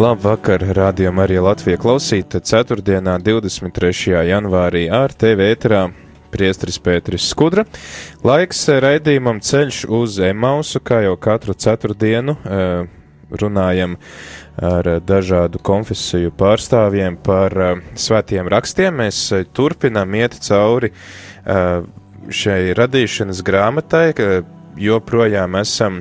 Labvakar, rādījumā arī Latvija klausīta 4. 23. janvārī ar TV ēterā priestris Pēteris Skudra. Laiks raidījumam ceļš uz Emausu, kā jau katru ceturtdienu eh, runājam ar dažādu konfesiju pārstāvjiem par eh, svētiem rakstiem. Mēs turpinām iet cauri šai radīšanas grāmatai, joprojām esam,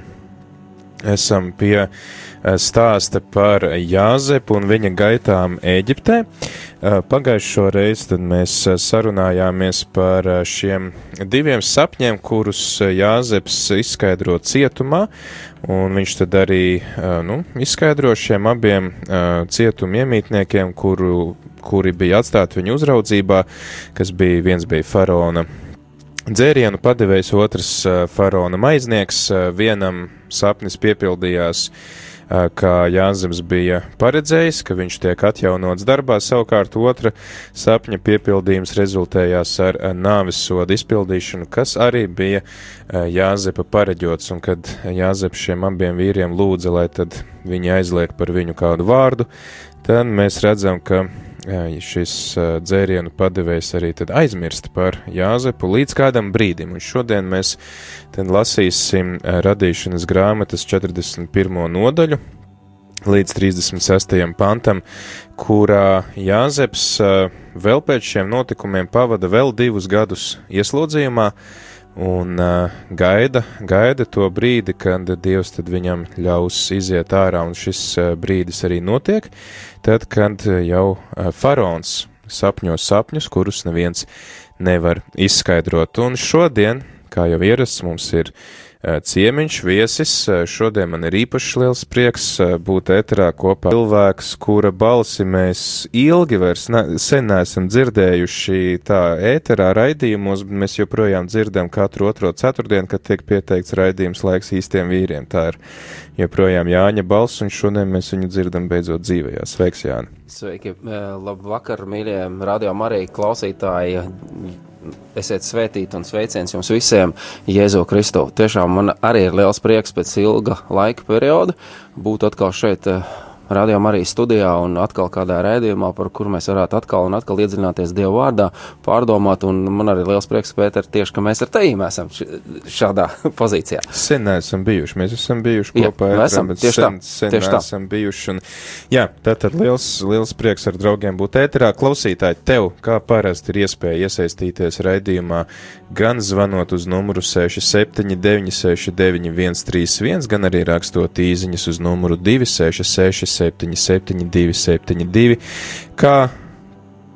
esam pie uh, stāsta par Jāzepu un viņa gaitām Ēģiptē. Eh, pagājušo reizi mēs eh, sarunājāmies par šiem diviem sapņiem, kurus Jāzeps izskaidro cietumā, un viņš tad arī nu, izskaidro šiem abiem cietuma iemītniekiem, kuru, kuri bija atstāti viņa uzraudzībā, kas bija viens bija faraona dzērienu padevējs, otrs faraona maiznieks. Vienam sapnis piepildījās kā Jāzems bija paredzējis, ka viņš tiek atjaunots darbā, savukārt otra sapņa piepildījums rezultējās ar nāves sodu izpildīšanu, kas arī bija Jāzepa pareģots, un kad Jāzeps šiem abiem vīriem lūdza, lai tad viņi aizliek par viņu kādu vārdu, tad mēs redzam, ka šis dzērienu padevējs arī aizmirst par Jāzepu līdz kādam brīdim, un šodien mēs lasīsim radīšanas grāmatas 41. nodaļu līdz 36. pantam, kurā Jāzeps vēl pēc šiem notikumiem pavada vēl divus gadus ieslodzījumā, un uh, gaida, gaida to brīdi, kad Dievs viņam ļaus iziet ārā, un šis uh, brīdis arī notiek, tad, kad jau uh, faraons sapņo sapņus, kurus neviens nevar izskaidrot. Un šodien, kā jau ierasts, mums ir ciemiņš, viesis. Eh, šodien man ir īpaši liels prieks eh, būt ēterā kopā cilvēks, kura balsi mēs ilgi vairs ne, sen neesam dzirdējuši tā ēterā raidījumos, bet mēs joprojām dzirdam katru otro ceturtdienu, kad tiek pieteikts raidījums laiks īstiem vīriem. Tā ir joprojām Jāņa balss, un šodien mēs viņu dzirdam beidzot dzīvējā. Sveiks, Jāni! Sveiki! Labu vakar, mīļie radio Marija klausītāji! Esiet svētīti un sveiciens jums visiem, Jēzu Kristu. Tiešām man arī ir liels prieks pēc ilga laika perioda būt atkal šeit Radio Marijas studijā un atkal kādā rēdījumā, par kuru mēs varētu atkal un atkal iedziļināties Dieva vārdā, pārdomāt. Un man arī liels prieks, Pēter, tieši, ka mēs ar tevi esam šādā pozīcijā. Sen neesam bijuši, mēs esam bijuši kopā. Jā, esam, tieši sen, tā, sen tieši tā. esam bijuši. Un, jā, tātad liels, liels prieks ar draugiem būt ēterā. Klausītāji, tev, kā parasti, ir iespēja iesaistīties raidījumā gan zvanot uz numuru 679 69 131, gan arī rakstot īziņas uz numuru 266 772, 72. Kā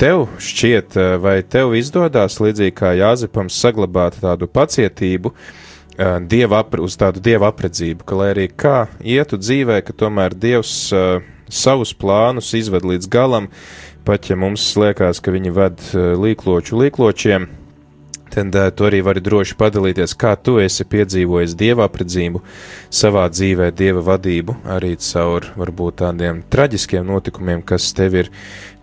tev šķiet, eh, vai tev izdodas līdzīgi kā Jāzepam saglabāt tādu pacietību, eh, dieva apre, uz tādu dieva apredzību, ka lai arī kā ietu dzīvē, ka tomēr Dievs uh, savus plānus izved līdz galam, pat ja mums liekas, ka viņi ved uh, līkloču līkločiem tad uh, tu arī vari droši padalīties, kā tu esi piedzīvojis dieva apredzību savā dzīvē, dieva vadību, arī caur varbūt tādiem traģiskiem notikumiem, kas tev ir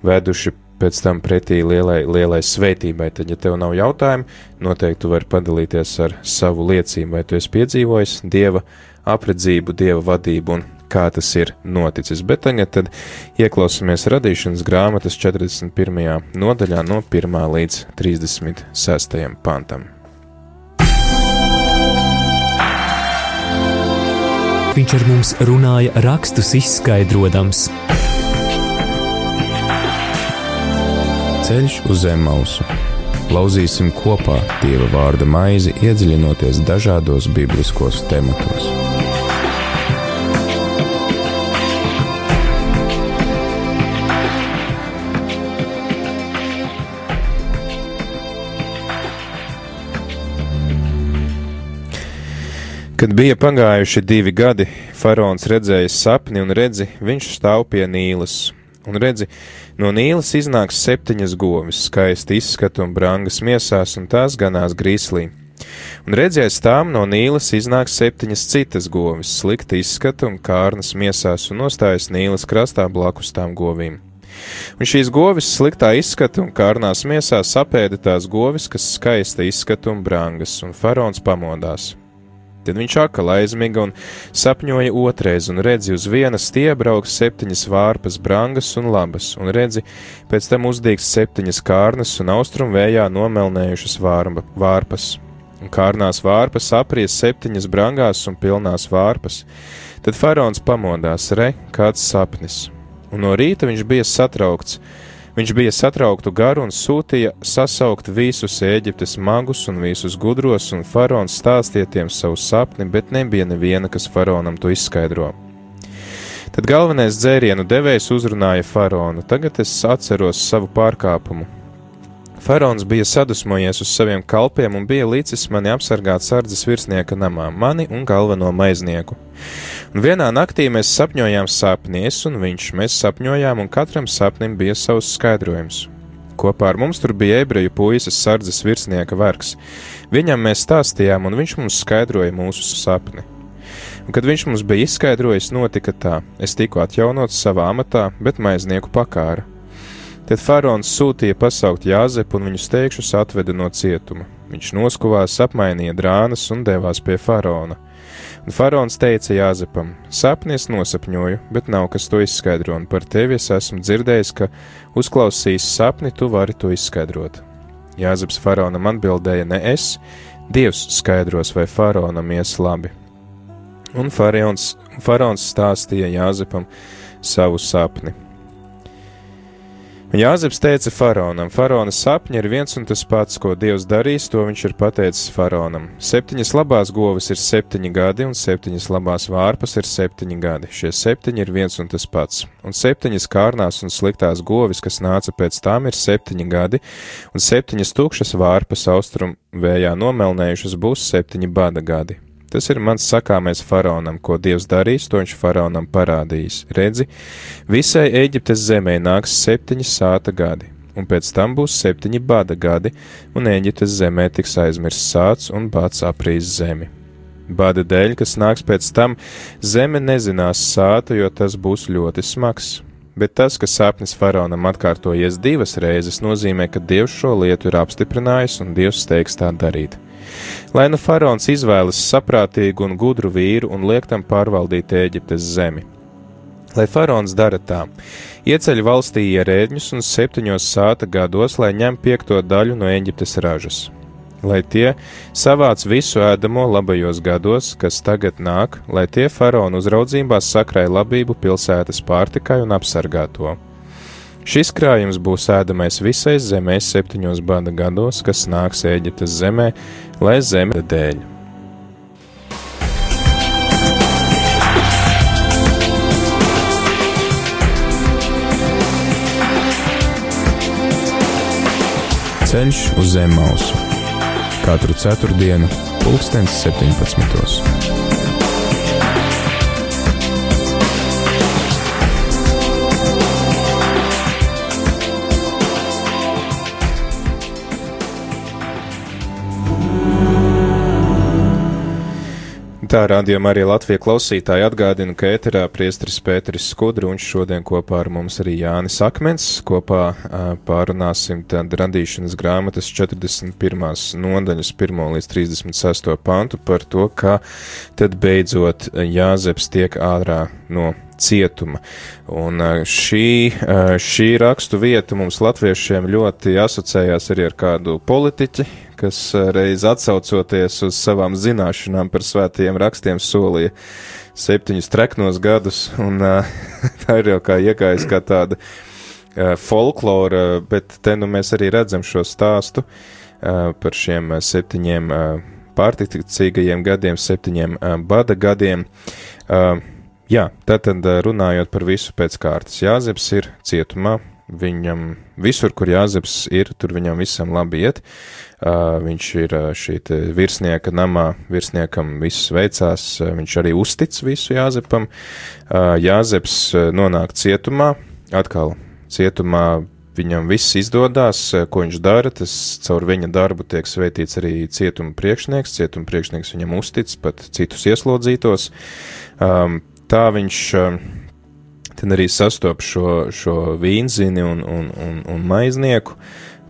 veduši pēc tam pretī lielai, lielai svētībai. Tad, ja tev nav jautājumu, noteikti vari padalīties ar savu liecību, vai tu esi piedzīvojis dieva apredzību, dieva vadību un kā tas ir noticis. Bet tagad tad ieklausāmies radīšanas grāmatas 41. nodaļā no 1. līdz 36. pantam. Viņš ar mums runāja rakstus izskaidrojams. Ceļš uz zem mausu. Lauzīsim kopā Dieva vārda maizi, iedziļinoties dažādos bibliskos tematos. Kad bija pagājuši divi gadi, faraons redzēja sapni un redzi, viņš stāv pie Nīlas. Un redzi, no Nīlas iznāks septiņas govis, skaisti izskatu un brangas miesās, un tās ganās grīslī. Un redzēs tām no Nīlas iznāks septiņas citas govis, slikti izskatu un kārnas miesās, un nostājas Nīlas krastā blakus tām govīm. Un šīs govis sliktā izskata un kārnās miesās apēda tās govis, kas skaista izskata un brangas, un faraons pamodās. Tad viņš akal aizmiga un sapņoja otrais, un redzi uz vienas stiebrauks septiņas vārpas, brangas un labas, un redzi, pēc tam uzdīgs septiņas kārnas un austrumu vējā nomelnējušas vārba, vārpas. Un kārnās vārpas apries septiņas brangās un pilnās vārpas. Tad faraons pamodās, re, kāds sapnis, un no rīta viņš bija satraukts Viņš bija satrauktu garu un sūtīja sasaukt visus Eģiptes magus un visus gudros, un faraons stāstīja tiem savu sapni, bet nebija neviena, kas faraonam to izskaidro. Tad galvenais dzērienu devējs uzrunāja faraonu: Tagad es atceros savu pārkāpumu, Faraons bija sadusmojies uz saviem kalpiem un bija līdzis mani apsargāt sardzes virsnieka namā, mani un galveno maiznieku. Un vienā naktī mēs sapņojām sapni, es un viņš, mēs sapņojām, un katram sapnim bija savs skaidrojums. Kopā ar mums tur bija ebreju puisis sardzes virsnieka vergs. Viņam mēs stāstījām, un viņš mums skaidroja mūsu sapni. Un, kad viņš mums bija izskaidrojis, notika tā: es tiku atjaunots savā amatā, bet maiznieku pakāra. Tad faraons sūtīja pasaukt Jāzepu un viņu steigšus atveda no cietuma. Viņš noskuvās, apmainīja drānas un devās pie faraona. Un faraons teica Jāzepam: Sapni es nosapņoju, bet nav kas to izskaidro, un par tevi es esmu dzirdējis, ka uzklausījis sapni, tu vari to izskaidrot. Jāzeps faraonam atbildēja: Ne es, Dievs skaidros, vai faraonam ies labi. Un faraons, faraons stāstīja Jāzepam savu sapni. Jāzeps teica faraonam: Faraona sapņi ir viens un tas pats, ko Dievs darīs, to viņš ir pateicis faraonam. Septiņas labās govis ir septiņi gadi, un septiņas labās vārpas ir septiņi gadi. Šie septiņi ir viens un tas pats. Un septiņas kārnās un sliktās govis, kas nāca pēc tām, ir septiņi gadi, un septiņas tukšas vārpas austrumu vējā nomelnējušas būs septiņi bada gadi. Tas ir mans sakāmais faraonam, ko Dievs darīs, to viņš faraonam parādīs. Redzi, visai Eģiptes zemē nāks septiņi sāta gadi, un pēc tam būs septiņi bada gadi, un Eģiptes zemē tiks aizmirsts sāts un bats aprīs zemi. Bada dēļ, kas nāks pēc tam, zeme nezinās sāta, jo tas būs ļoti smags. Bet tas, ka sapnis faraonam atkārtojies divas reizes, nozīmē, ka Dievs šo lietu ir apstiprinājis un Dievs steigs tā darīt. Lai nu faraons izvēlas saprātīgu un gudru vīru un liek tam pārvaldīt Eģiptes zemi. Lai faraons dara tā, ieceļ valstī ierēdņus un septiņos sāta gados, lai ņem piekto daļu no Eģiptes ražas. Lai tie savāc visu ēdamo labajos gados, kas tagad nāk, lai tie faraona uzraudzībā sakrai labību pilsētas pārtikai un apsargā to. Šis krājums būs ēdamais visai zemē septiņos bada gados, kas nāks Eģiptes zemē, lai zeme dēļ. Ceļš uz zem mausu katru ceturtdienu, pulkstens 17. Tā rādījuma arī Latvijas klausītāji atgādina, ka ēterā priestris Pēteris Skudruņš šodien kopā ar mums arī Jānis Akmens. Kopā pārunāsim tad radīšanas grāmatas 41. nodaļas 1 līdz 36. pantu par to, kā tad beidzot Jāzeps tiek ārā no cietuma. Un šī, šī rakstu vieta mums latviešiem ļoti asociējās arī ar kādu politiķi, kas reiz atsaucoties uz savām zināšanām par svētajiem rakstiem solīja septiņus treknos gadus, un tā ir jau kā iekājas kā tāda folklora, bet te nu mēs arī redzam šo stāstu par šiem septiņiem pārticīgajiem gadiem, septiņiem bada gadiem. Jā, tātad runājot par visu pēc kārtas, Jāzeps ir cietumā, viņam visur, kur Jāzeps ir, tur viņam visam labi iet. viņš ir šī virsnieka namā, virsniekam viss veicās, viņš arī uztic visu Jāzepam. Jāzeps nonāk cietumā, atkal cietumā viņam viss izdodas, ko viņš dara, tas caur viņa darbu tiek svētīts arī cietuma priekšnieks, cietuma priekšnieks viņam uztic pat citus ieslodzītos. Tā viņš tad arī sastop šo, šo vīnzini un, un, un, un maiznieku,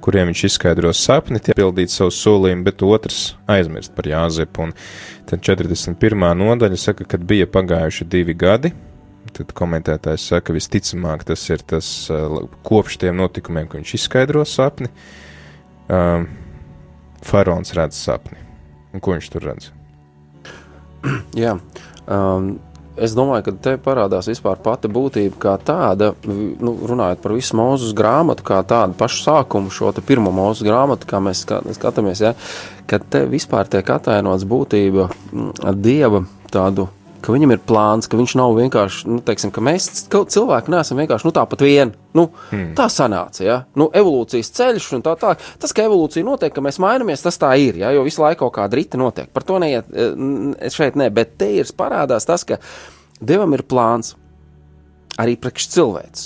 kuriem viņš izskaidro sapni, tie pildīt savu solījumu, bet otrs aizmirst par Jāzepu. Un tad 41. nodaļa saka, kad bija pagājuši divi gadi, tad komentētājs saka, visticamāk tas ir tas kopš tiem notikumiem, ka viņš izskaidro sapni. Um, Faraons redz sapni. Un ko viņš tur redz? Jā, um, es domāju, ka te parādās vispār pati būtība kā tāda, nu, runājot par visu mūzu grāmatu, kā tādu pašu sākumu, šo pirmo mūzu grāmatu, kā mēs skatāmies, ja, ka te vispār tiek atainots būtība dieva tādu ka viņam ir plāns, ka viņš nav vienkārši, nu, teiksim, ka mēs cilvēki neesam vienkārši nu, tāpat vien. Nu, hmm. Tā sanāca, ja nu, evolūcijas ceļš un tā tālāk. Tas, ka evolūcija notiek, ka mēs mainamies, tas tā ir, ja, jo visu laiku kaut kāda rita notiek. Par to neiet e, šeit, ne, bet te ir parādās tas, ka Dievam ir plāns arī priekš cilvēks.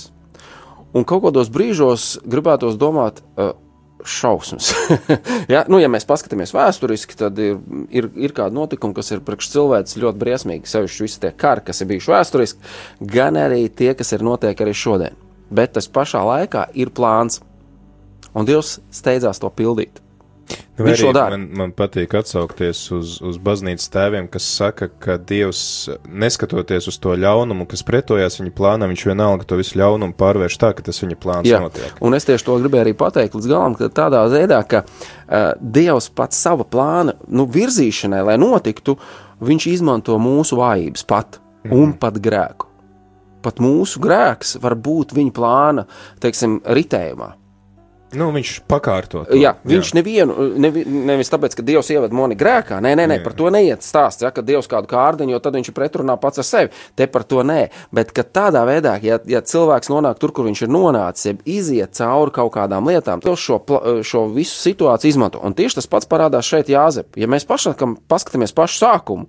Un kaut kādos brīžos gribētos domāt, uh, šausmas. ja? Nu, ja mēs paskatāmies vēsturiski, tad ir, ir, ir kādi notikumi, kas ir priekš cilvēks ļoti briesmīgi. Sevišķi visi tie kari, kas ir bijuši vēsturiski, gan arī tie, kas ir notiek arī šodien. Bet tas pašā laikā ir plāns, un Dievs steidzās to pildīt. Nu, Viņš to dara. Man, man patīk atsaukties uz, uz baznīcas tēviem, kas saka, ka Dievs, neskatoties uz to ļaunumu, kas pretojās viņa plānam, viņš vienalga to visu ļaunumu pārvērš tā, ka tas viņa plāns Jā. notiek. Un es tieši to gribēju arī pateikt līdz galam, ka tādā veidā, ka uh, Dievs pats sava plāna nu, virzīšanai, lai notiktu, viņš izmanto mūsu vājības pat mm. un pat grēku. Pat mūsu grēks var būt viņa plāna, teiksim, ritējumā. Nu, viņš pakārto. To. Jā, viņš jā. nevienu, nevi, nevis tāpēc, ka Dievs ievada mani grēkā, nē, nē, nē par to neiet stāsts, ja, ka Dievs kādu kārdiņu, jo tad viņš ir pretrunā pats ar sevi. Te par to nē, bet tādā veidā, ja, ja cilvēks nonāk tur, kur viņš ir nonācis, ja iziet cauri kaut kādām lietām, to šo, šo visu situāciju izmanto. Un tieši tas pats parādās šeit Jāzep. Ja mēs pašam paskatāmies pašu sākumu,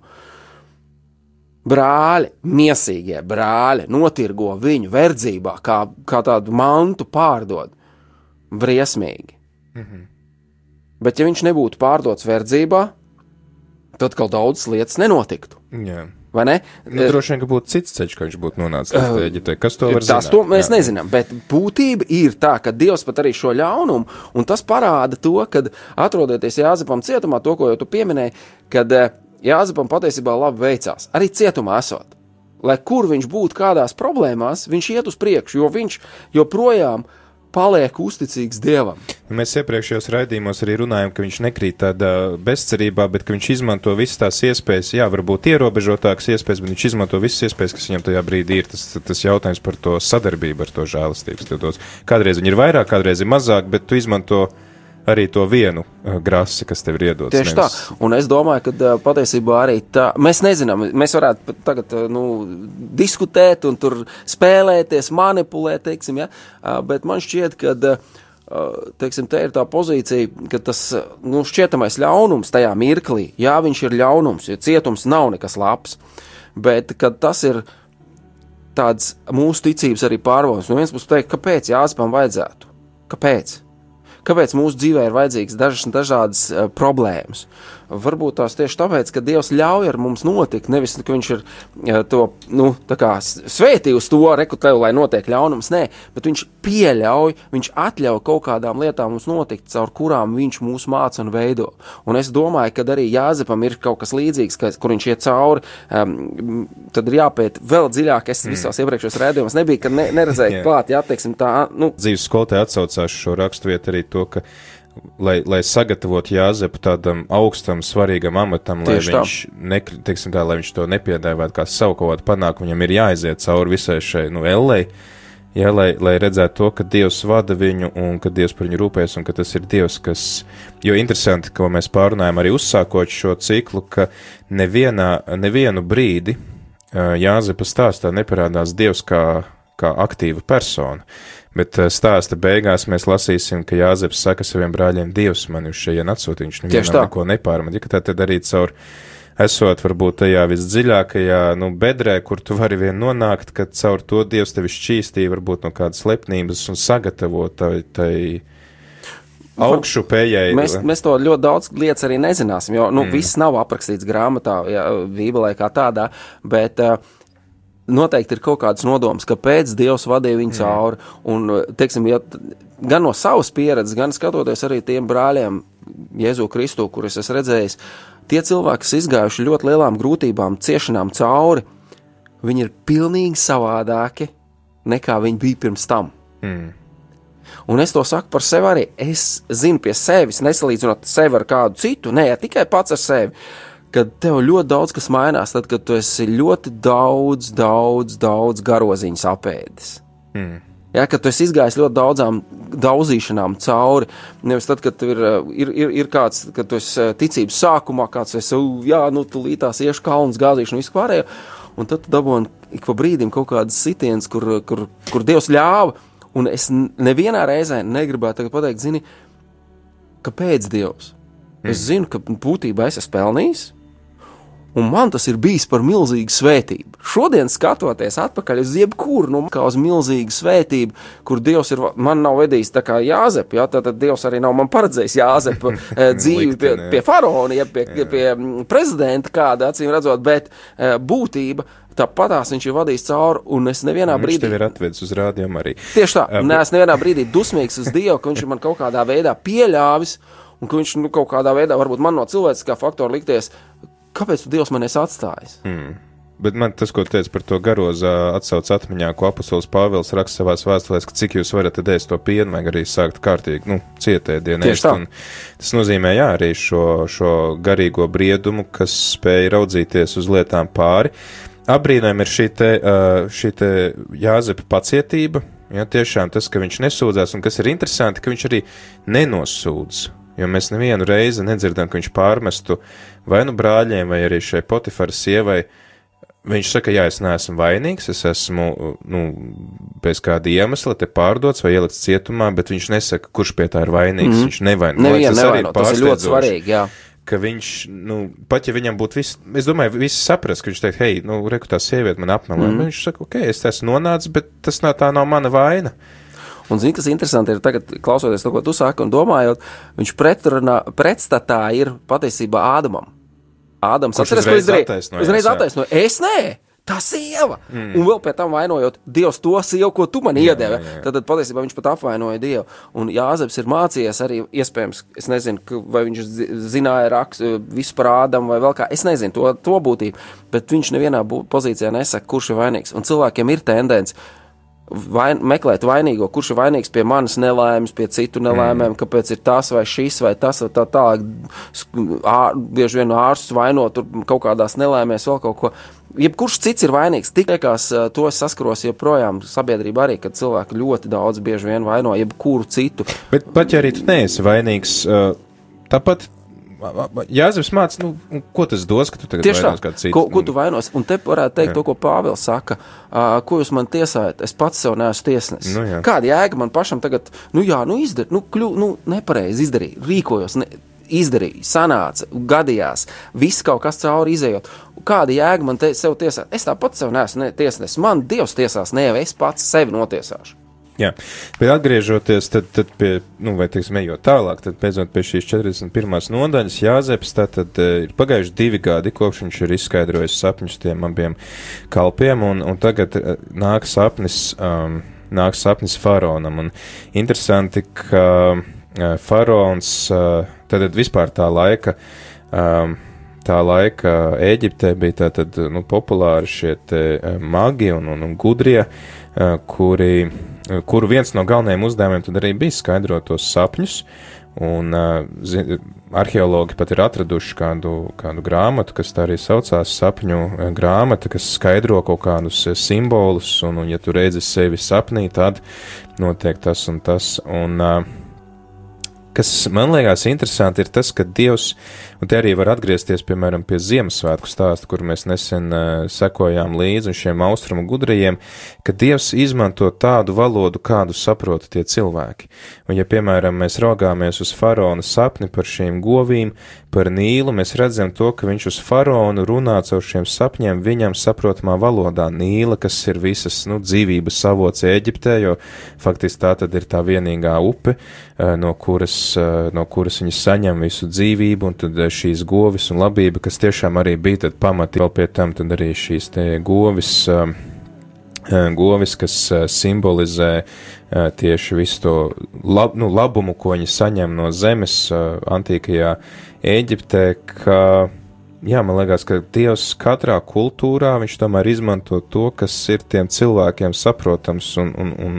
brāļi, miesīgie brāļi, notirgo viņu verdzībā, kā, kā tādu mantu pārdod briesmīgi. Mm -hmm. Bet, ja viņš nebūtu pārdots verdzībā, tad kaut daudzas lietas nenotiktu. Jā. Vai ne? Nu, droši vien, ka būtu cits ceļš, ka viņš būtu nonācis līdz uh, Eģiptei. Kas to var zināt? Tas to mēs Jā. nezinām, bet būtība ir tā, ka Dievs pat arī šo ļaunumu, un tas parāda to, ka atrodoties Jāzepam cietumā, to, ko jau tu pieminēji, kad eh, Jāzepam patiesībā labi veicās, arī cietumā esot. Lai kur viņš būtu kādās problēmās, viņš iet uz priekšu, jo viņš joprojām ir paliek uzticīgs Dievam. Mēs iepriekšējos raidījumos arī runājam, ka viņš nekrīt tādā bezcerībā, bet viņš izmanto visas tās iespējas, jā, varbūt ierobežotākas iespējas, bet viņš izmanto visas iespējas, kas viņam tajā brīdī ir. Tas, tas jautājums par to sadarbību ar to žēlastības. Kādreiz viņi ir vairāk, kādreiz ir mazāk, bet tu izmanto arī to vienu uh, grasi, kas tev ir iedots. Tieši nevis... tā, un es domāju, ka uh, patiesībā arī tā, mēs nezinām, mēs varētu tagad uh, nu, diskutēt un tur spēlēties, manipulēt, teiksim, ja? bet man šķiet, ka teiksim, te ir tā pozīcija, ka tas nu, šķietamais ļaunums tajā mirklī, jā, viņš ir ļaunums, jo cietums nav nekas labs, bet tas ir tāds mūsu ticības arī pārbaudījums. No vienas puses, teikt, kāpēc Jāzepam vajadzētu? Kāpēc? Kāpēc mūsu dzīvē ir vajadzīgas dažas dažādas uh, problēmas? Varbūt tās tieši tāpēc, ka Dievs ļauj ar mums notikt, nevis ka Viņš ir uh, to nu, svētījis to rekuteju, lai notiek ļaunums. Nē, bet Viņš pieļauj, Viņš atļauj kaut kādām lietām mums notikt, caur kurām Viņš mūs māca un veido. Un es domāju, ka arī Jāzepam ir kaut kas līdzīgs, ka, kur viņš iet cauri. Um, tad ir jāpēt vēl dziļāk. Es mm. visos iepriekšējos rādījumos nebiju, kad ne, neredzēju klāt, jā, teiksim, tā. Nu. Dzīves skolotāja atsaucās šo raksturvietu arī to, ka lai, lai sagatavotu Jāzepu tādam augstam, svarīgam amatam, lai Tieši viņš, ne, teiksim tā, lai viņš to nepiedāvātu kā savu kaut kādu panākumu, viņam ir jāaiziet cauri visai šai, nu, ellei, ja, lai, lai redzētu to, ka Dievs vada viņu un ka Dievs par viņu rūpēs un ka tas ir Dievs, kas, jo interesanti, ko mēs pārunājam arī uzsākot šo ciklu, ka nevienā, nevienu brīdi Jāzepa stāstā neparādās Dievs kā, kā aktīva persona Bet uh, stāsta beigās mēs lasīsim, ka Jāzeps saka saviem brāļiem, Dievs man uz šeit atsūtīja, viņš nevienam neko nepārmet. Ja tā tad arī caur esot varbūt tajā visdziļākajā, nu, bedrē, kur tu vari vien nonākt, ka caur to Dievs tevi šķīstīja varbūt no kādas lepnības un sagatavot tai, tai augšupējai. Mēs, mēs to ļoti daudz lietas arī nezināsim, jo, nu, mm. viss nav aprakstīts grāmatā, jā, Bībelē kā tādā, bet uh, noteikti ir kaut kāds nodoms, kāpēc Dievs vadīja viņu cauri. Un, teiksim, ja, gan no savas pieredzes, gan skatoties arī tiem brāļiem, Jēzu Kristu, kurus es redzēju, tie cilvēki, kas izgājuši ļoti lielām grūtībām, ciešanām cauri, viņi ir pilnīgi savādāki nekā viņi bija pirms tam. Mm. Un es to saku par sevi arī. Es zinu pie sevis, nesalīdzinot sevi ar kādu citu, ne tikai pats ar sevi kad tev ļoti daudz kas mainās, tad, kad tu esi ļoti daudz, daudz, daudz garoziņas apēdis. Mm. Ja, kad tu esi izgājis ļoti daudzām daudzīšanām cauri, nevis tad, kad ir, ir, ir, ir kāds, kad tu esi ticības sākumā, kāds esi, jā, nu, tu lītās iešu kalns, gāzīšanu, visu pārējo, un tad tu dabūni ik pa brīdim kaut kādas sitienas, kur, kur, kur Dievs ļāva, un es nevienā reizē negribētu pateikt, zini, kāpēc Dievs? Mm. Es zinu, ka būtībā es esmu pelnījis, un man tas ir bijis par milzīgu svētību. Šodien, skatoties atpakaļ uz jebkuru nu, kā uz milzīgu svētību, kur Dievs ir man nav vedījis tā kā Jāzepa, ja, tad, Dievs arī nav man paredzējis Jāzepa eh, dzīvi pie, pie faraona, ja, pie, jā. pie mm, prezidenta kāda, acīm redzot, bet eh, būtība. Tāpatās viņš ir vadījis cauri, un es nevienā viņš brīdī. Viņš tev ir atvedis uz rādījumu arī. Tieši tā, uh, neesmu nevienā brīdī dusmīgs uz Dievu, ka viņš man kaut kādā veidā pieļāvis, un ka viņš nu, kaut kādā veidā, varbūt man no cilvēciskā faktora likties, kāpēc Dievs man ir atstājis? Mm. Bet man tas, ko teica par to garozā, atsauc atmiņā, ko apustulis Pāvils raksta savās vēstulēs, ka cik jūs varat ēst to pienu, vajag arī sākt kārtīgi, nu, cietēdienu ēst. Tas nozīmē, jā, arī šo, šo garīgo briedumu, kas spēj raudzīties uz lietām pāri. Abrīnojami ir šī te, šī te Jāzepa pacietība, ja tiešām tas, ka viņš nesūdzās, un kas ir interesanti, ka viņš arī nenosūdz jo mēs nevienu reizi nedzirdam, ka viņš pārmestu vai nu brāļiem, vai arī šai Potifaras sievai. Viņš saka, jā, es neesmu vainīgs, es esmu, nu, bez kāda iemesla te pārdots vai ielikts cietumā, bet viņš nesaka, kurš pie tā ir vainīgs. Mm -hmm. Viņš nevaino. Nevienu tas nevaino, tas ir ļoti svarīgi, jā. Ka viņš, nu, pat ja viņam būtu viss, es domāju, visi saprast, ka viņš teikt, hei, nu, reku tā sieviete man apmelē. Mm. Viņš saka, ok, es esmu nonācis, bet tas nav tā nav mana vaina. Un, zini, kas interesanti ir tagad, klausoties to, ko tu saki, un domājot, viņš pretrunā, pretstatā ir patiesībā Ādamam. Ādams atceries, ko izdarīja? Uzreiz attaisnoja. Es nē! Tā sieva! Mm. Un vēl pēc tam vainojot Dievs to sievu, ko tu man iedevi. Tad, tad patiesībā viņš pat apvainoja Dievu. Un Jāzeps ir mācījies arī, iespējams, es nezinu, vai viņš zināja raks, visu par Ādamu vai vēl kā. Es nezinu to, to būtību, bet viņš nevienā pozīcijā nesaka, kurš ir vainīgs. Un cilvēkiem ir tendence vain, meklēt vainīgo, kurš ir vainīgs pie manas nelaimes, pie citu nelaimēm, mm. kāpēc ir tas vai šis vai tas vai tā tālāk. Bieži vien ārsts vainot kaut kādās nelaimēs, vēl kaut ko. Jebkurš cits ir vainīgs. Tikai to es saskaros joprojām sabiedrībā arī, kad cilvēki ļoti daudz bieži vien vaino jebkuru citu. Bet pat ja arī tu neesi vainīgs, tāpat Jāzeps mācīja, nu, ko tas dos, ka tu tagad Tieši vainos kādu citu. Ko, ko tu vainos? Un te varētu teikt jā. to, ko Pāvils saka, uh, ko jūs man tiesājat, es pats sev neesmu tiesnesis. Nu, jā. Kāda jēga man pašam tagad, nu jā, nu izdara, nu, kļu, nu nepareizi izdarīju, rīkojos, ne, izdarīju, sanāca, gadījās, viss kaut kas cauri izējot. Kāda jēga man te sev tiesāt? Es tāpat sev neesmu ne, tiesnesis, man Dievs tiesās, ne jau es pats sevi notiesāšu. Jā, bet atgriežoties tad, tad pie, nu, vai teiksim, ejot tālāk, tad beidzot pie šīs 41. nodaļas Jāzeps, tad ir pagājuši divi gadi, kopš viņš ir izskaidrojis sapņus tiem abiem kalpiem, un, un tagad nāk sapnis, um, nāk sapnis faraonam, un interesanti, ka uh, faraons, uh, tad vispār tā laika, um, tā laika Eģiptē bija tātad, nu, populāri šie te magi un, un, un gudrie, uh, kuri kuru viens no galvenajiem uzdevumiem tad arī bija skaidrot tos sapņus. Un uh, arheologi pat ir atraduši kādu, kādu grāmatu, kas tā arī saucās sapņu grāmata, kas skaidro kaut kādus simbolus, un, un ja tu redzi sevi sapnī, tad notiek tas un tas. Un, uh, kas man liekas interesanti, ir tas, ka Dievs Un te arī var atgriezties, piemēram, pie Ziemassvētku stāsta, kur mēs nesen uh, sekojām līdzi šiem austrumu gudrajiem, ka Dievs izmanto tādu valodu, kādu saprota tie cilvēki. Un ja, piemēram, mēs raugāmies uz faraona sapni par šīm govīm, par Nīlu, mēs redzam to, ka viņš uz faraonu runā caur šiem sapņiem viņam saprotamā valodā. Nīla, kas ir visas, nu, dzīvības avots Eģiptē, jo faktiski tā tad ir tā vienīgā upe, no kuras, no kuras viņi saņem visu dzīvību, un tad šīs govis un labība, kas tiešām arī bija pamati, vēl pie tam tad arī šīs govis, govis, kas simbolizē tieši visu to lab, nu, labumu, ko viņi saņem no zemes antīkajā Ēģiptē, ka jā, man liekas, ka Dievs katrā kultūrā viņš tomēr izmanto to, kas ir tiem cilvēkiem saprotams un, un, un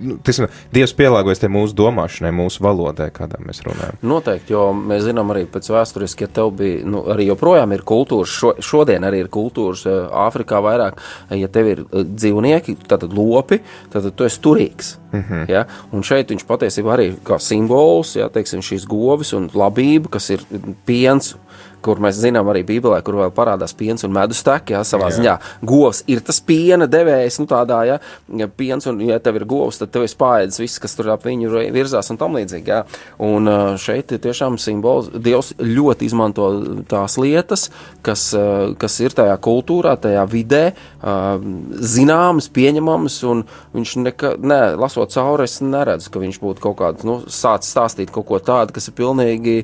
nu, tiesam, Dievs pielāgojas mūsu domāšanai, mūsu valodai, kādā mēs runājam. Noteikti, jo mēs zinām arī pēc vēsturiski, ja tev bija, nu, arī joprojām ir kultūras, šo, šodien arī ir kultūras Āfrikā vairāk, ja tev ir dzīvnieki, tātad lopi, tad tu esi turīgs. Mm -hmm. ja? Un šeit viņš patiesībā arī kā simbols, ja, teiksim, šīs govis un labība, kas ir piens, kur mēs zinām arī Bībelē, kur vēl parādās piens un medus teki, jā, savā jā. ziņā. Govs ir tas piena devējs, nu tādā, ja, ja piens un, ja tev ir govs, tad tev ir spāēdis viss, kas tur ap viņu virzās un tam līdzīgi, jā. Un šeit tiešām simbols, Dievs ļoti izmanto tās lietas, kas, kas ir tajā kultūrā, tajā vidē, zināmas, pieņemamas, un viņš nekā, ne, lasot cauri, es neredzu, ka viņš būtu kaut kāds, nu, sācis stāstīt kaut ko tādu, kas ir pilnīgi,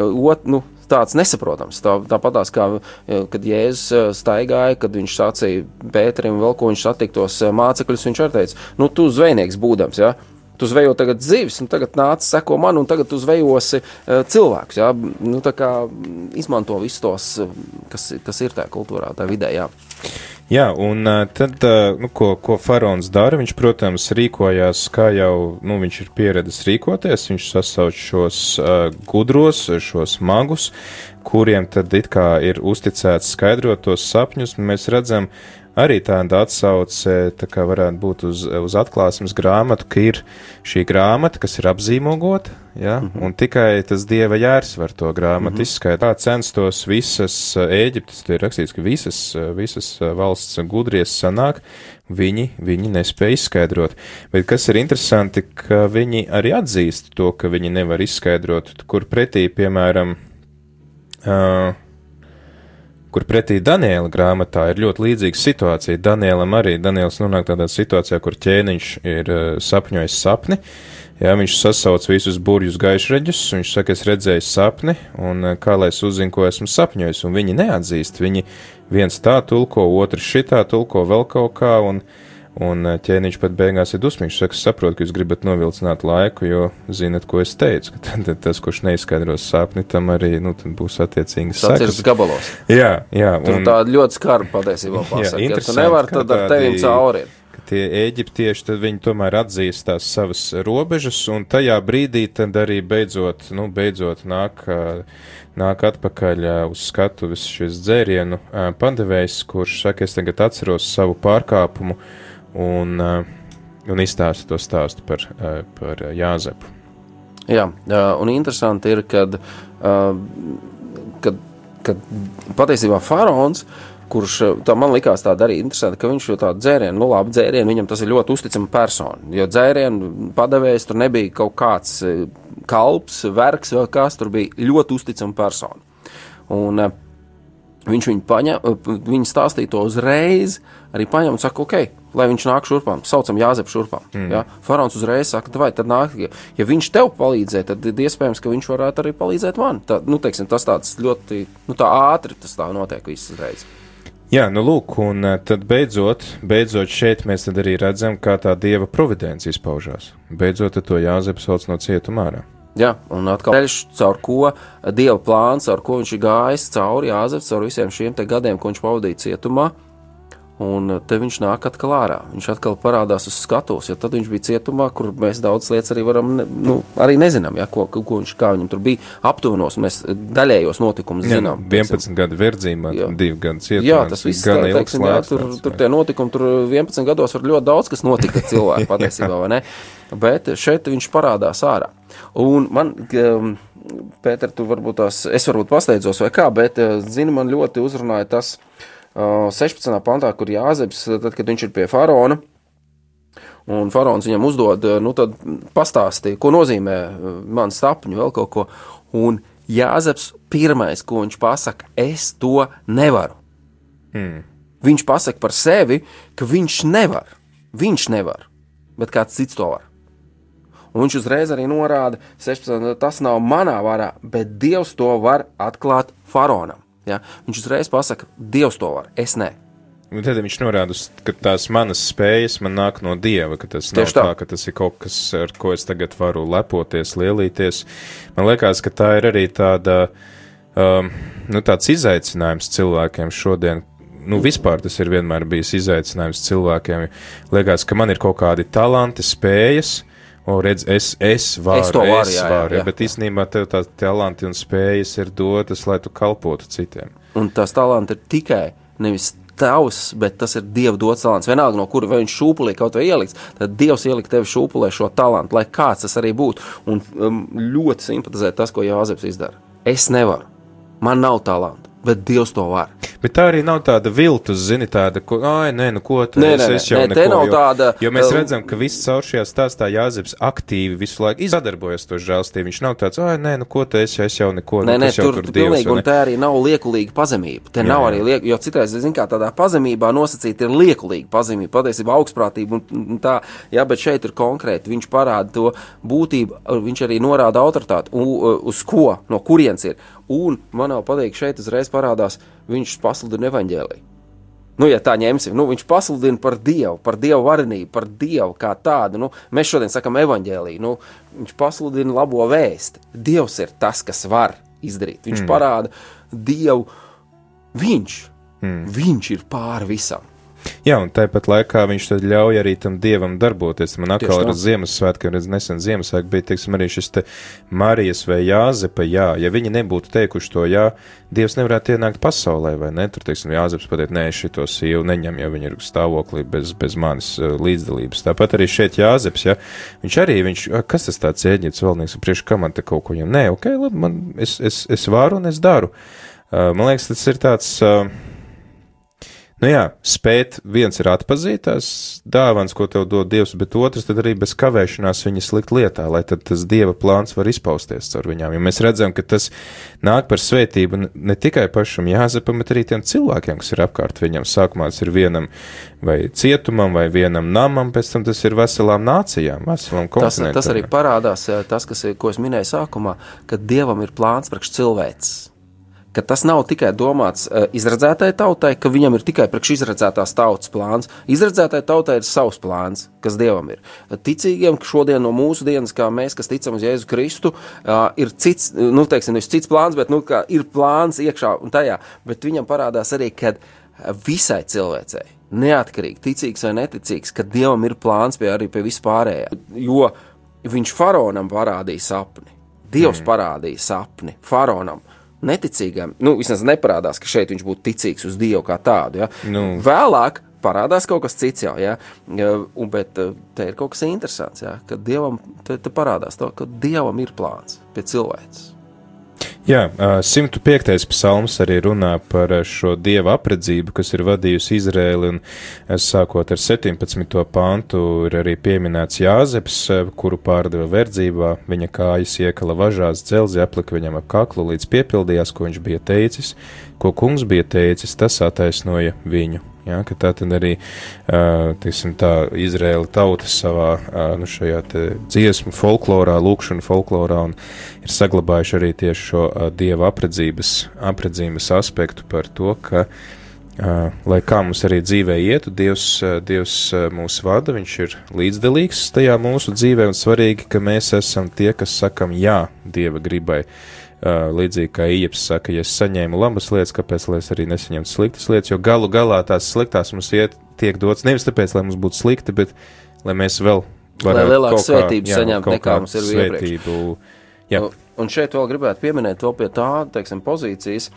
ot, nu, tāds nesaprotams. Tā, tāpatās kā e, kad Jēzus e, staigāja, kad viņš sacīja Pēterim vēl ko viņš satiktos e, mācekļus, viņš arī teica, nu, tu zvejnieks būdams, ja? tu zvejo tagad zivis, un tagad nāc, seko man, un tagad tu zvejosi uh, cilvēkus. Jā, nu, izmanto visus tos, kas, kas ir tajā kultūrā, tajā vidē. Jā. Jā, un tad, nu, ko, ko faraons dara, viņš, protams, rīkojās, kā jau, nu, viņš ir pieredzis rīkoties, viņš sasauc šos uh, gudros, šos magus, kuriem tad it kā ir uzticēts skaidrot tos sapņus, mēs redzam, arī tāda atsauce, tā kā varētu būt uz, uz atklāsmes grāmatu, ka ir šī grāmata, kas ir apzīmogota, ja, mm -hmm. un tikai tas dieva jērs var to grāmatu mm -hmm. izskaidrot. Tā censtos visas Ēģiptes, tur ir rakstīts, ka visas, visas valsts gudries sanāk, viņi, viņi nespēja izskaidrot. Bet kas ir interesanti, ka viņi arī atzīst to, ka viņi nevar izskaidrot, kur pretī, piemēram, uh, kur pretī Daniela grāmatā ir ļoti līdzīga situācija. Danielam arī Daniels nonāk tādā situācijā, kur ķēniņš ir uh, sapņojis sapni. Jā, viņš sasauc visus burjus gaišreģus, viņš saka, es redzēju sapni, un uh, kā lai es uzzinu, ko esmu sapņojis, viņi neatzīst. Viņi viens tā tulko, otrs šitā tulko vēl kaut kā, un uh, Un eh, ķēniņš pat beigās ir dusmīgs. Saka, es saprotu, ka jūs gribat novilcināt laiku, jo zinat, ko es teicu. Tad, tad tas, kurš neizskaidros sāpni, tam arī nu, būs attiecīgi saktas gabalos. Jā, jā. Un... Tā ļoti skarba patiesībā pasaka. Ja tu nevar, tad ar tevim cauri. Tie eģiptieši, tad viņi tomēr atzīst tās savas robežas, un tajā brīdī tad arī beidzot, nu, beidzot nāk, nāk atpakaļ uz skatuves šis dzērienu pandevējs, kurš saka, es tagad atceros savu pārkāpumu, uh, un, uh, un izstāsta to stāstu par, uh, par Jāzepu. Jā, un interesanti ir, kad, kad, kad patiesībā faraons kurš man likās tāda arī interesanta, ka viņš jau tādu dzērienu, nu labi, dzērienu, viņam tas ir ļoti uzticama persona. Jo dzērienu padevējs tur nebija kaut kāds kalps, vergs vai kas, tur bija ļoti uzticama persona. Un viņš viņu paņem, viņa stāstīja to uzreiz, arī paņem un saka, ok, lai viņš nāk šurpām. Saucam Jāzepu šurpām. Mm. Ja? Faraons uzreiz saka, vai tad nāk, ja, ja viņš tev palīdzē, tad iespējams, ka viņš varētu arī palīdzēt man. Tā, nu, teiksim, tas tāds ļoti nu, tā ātri tas tā notiek visas reizes. Jā, nu lūk, un eh, tad beidzot, beidzot šeit mēs arī redzam, kā tā dieva providence izpaužās. Beidzot, to Jāzepu sauc no cietuma ārā. Jā, un atkal ceļš, caur ko dieva plāns, ar ko viņš ir gājis cauri Jāzeps, caur visiem šiem gadiem, ko viņš pavadīja cietumā, Un te viņš nāk atkal ārā. Viņš atkal parādās uz skatuves, jo tad viņš bija cietumā, kur mēs daudz lietas arī varam, ne, nu, arī nezinām, ja, ko, ko viņš, kā viņam tur bija aptuvenos. Mēs daļējos notikumus zinām. Jā, 11 gadu verdzībā, 2 gadu cietumā. Jā, tas viss gan tā, teiksim, jā, tur, tur tie notikumi, tur 11 gados var ļoti daudz kas notika cilvēku patiesībā, vai ne? Bet šeit viņš parādās ārā. Un man, um, Pēter, tu varbūt tās, es varbūt pasteidzos vai kā, bet, zini, man ļoti uzrunāja tas, uh, 16. pantā, kur Jāzeps, tad, kad viņš ir pie faraona, un faraons viņam uzdod, nu tad pastāstīja, ko nozīmē man sapņu, vēl kaut ko, un Jāzeps pirmais, ko viņš pasaka, es to nevaru. Hmm. Viņš pasaka par sevi, ka viņš nevar, viņš nevar, bet kāds cits to var. Un viņš uzreiz arī norāda, 16. tas nav manā varā, bet Dievs to var atklāt faraonam. Ja? Viņš uzreiz pasaka, Dievs to var, es ne. Un tad viņš norāda, ka tās manas spējas man nāk no dieva, ka tas Tieši nav tā. tā, ka tas ir kaut kas, ar ko es tagad varu lepoties, lielīties. Man liekas, ka tā ir arī tāda, um, nu, tāds izaicinājums cilvēkiem šodien. Nu, vispār tas ir vienmēr bijis izaicinājums cilvēkiem. Liekas, ka man ir kaut kādi talanti, spējas, O, redz, es, es varu, es to varu, es jā, varu jā, jā. bet īstenībā tev tās talanti un spējas ir dotas, lai tu kalpotu citiem. Un tās talanti ir tikai nevis tavs, bet tas ir Dieva dots talants. Vienalga, no kura viņš šūpulī kaut vai ieliks, tad Dievs ielika tevi šūpulē šo talantu, lai kāds tas arī būtu. Un um, ļoti simpatizē tas, ko Jāzeps izdara. Es nevaru, man nav talantu, bet Dievs to var. Bet tā arī nav tāda viltus, zini, tāda, ko, ai, nē, nu ko tā, nē, nē, es jau nē, neko, nav jo, tāda. Jo mēs redzam, ka viss caur šajā stāstā Jāzeps aktīvi visu laiku sadarbojas to žēlstību. Viņš nav tāds, ai, nē, nu ko te es, es jau neko, nē, nē, tur, tur pilnīgi, dievs, un tā arī nav liekulīga pazemība. Te jā, nav arī liek, jo citreiz, zin kā tādā pazemībā nosacīt ir liekulīga pazemība, patiesībā augstprātība un tā, jā, bet šeit ir konkrēti, viņš parāda to būtību, viņš arī norāda autoritāti, uz ko, no kurienes ir. Un man jau patīk, šeit uzreiz parādās, viņš pasludina evaņģēliju. Nu, ja tā ņemsim, nu, viņš pasludina par Dievu, par Dievu varenību, par Dievu kā tādu. Nu, mēs šodien sakām evaņģēliju. Nu, viņš pasludina labo vēstu. Dievs ir tas, kas var izdarīt. Viņš mm. parāda Dievu. Viņš, mm. viņš ir pāri visam. Jā, un tāpat laikā viņš tad ļauj arī tam dievam darboties. Man atkal ar Ziemassvētkiem, redz, nesen Ziemassvētku bija, teiksim, arī šis te Marijas vai Jāzepa, jā, ja viņi nebūtu teikuši to jā, Dievs nevarētu ienākt pasaulē, vai ne? Tur, teiksim, Jāzeps pateikt, nē, šito sīvu neņem, ja viņi ir stāvoklī bez, bez manis uh, līdzdalības. Tāpat arī šeit Jāzeps, ja, viņš arī, viņš, kas tas tāds ēģits valnieks, priekš kā man te kaut ko jām, nē, ok, labi, man, es, es, es varu un es daru. Man liekas, tas ir tāds, uh, Nu jā, spēt viens ir atpazīt tās dāvāns, ko tev dod Dievs, bet otrs tad arī bez kavēšanās viņas likt lietā, lai tad tas Dieva plāns var izpausties caur viņām. Jo mēs redzam, ka tas nāk par svētību ne tikai pašam Jāzepam, bet arī tiem cilvēkiem, kas ir apkārt viņam. Sākumā tas ir vienam vai cietumam vai vienam namam, pēc tam tas ir veselām nācijām, veselām kontinentam. Tas, tas arī parādās, tas, kas, ko es minēju sākumā, ka Dievam ir plāns priekš cilvēks ka tas nav tikai domāts uh, izredzētai tautai, ka viņam ir tikai priekš izredzētās tautas plāns. Izredzētai tautai ir savs plāns, kas dievam ir. Ticīgiem, ka šodien no mūsu dienas, kā mēs, kas ticam uz Jēzu Kristu, uh, ir cits, nu, teiksim, nevis cits plāns, bet nu, ir plāns iekšā un tajā. Bet viņam parādās arī, ka visai cilvēcei, neatkarīgi, ticīgs vai neticīgs, ka dievam ir plāns pie arī pie vispārējā. Jo viņš faraonam parādīja sapni. Dievs mm. parādīja sapni faraonam neticīgam, nu, vismaz neparādās, ka šeit viņš būtu ticīgs uz Dievu kā tādu. Ja? Nu. Vēlāk parādās kaut kas cits jau, ja? Un, bet eh, te ir kaut kas interesants, ja? ka Dievam te, te parādās to, ka Dievam ir plāns pie cilvēces. Jā, 105. psalms arī runā par šo dieva apredzību, kas ir vadījusi Izrēli, un sākot ar 17. pantu ir arī pieminēts Jāzeps, kuru pārdeva verdzībā, viņa kājas iekala važās dzelzi, aplika viņam ap kaklu, līdz piepildījās, ko viņš bija teicis, ko kungs bija teicis, tas attaisnoja viņu. Ja, tā tad arī tiksim, tā Izraēla tauta savā nu, dziesmu folklorā, lūkšanu folklorā ir saglabājuši arī tieši šo dieva apredzības, apredzības aspektu par to, ka, lai kā mums arī dzīvē ietu, Dievs, Dievs mūs vada, Viņš ir līdzdalīgs tajā mūsu dzīvē un svarīgi, ka mēs esam tie, kas sakam jā Dieva gribai. Uh, līdzīgi kā Ieps saka, ja es saņēmu labas lietas, kāpēc lai es arī nesaņemtu sliktas lietas, jo galu galā tās sliktās mums iet, tiek dots nevis tāpēc, lai mums būtu slikti, bet lai mēs vēl Lai varētu lielāku kaut kā- svētību kaut nekā mums ir iepriekš. svētību. Jā. Un- Un šeit vēl gribētu pieminēt vēl pie tā, teiksim, pozīcijas,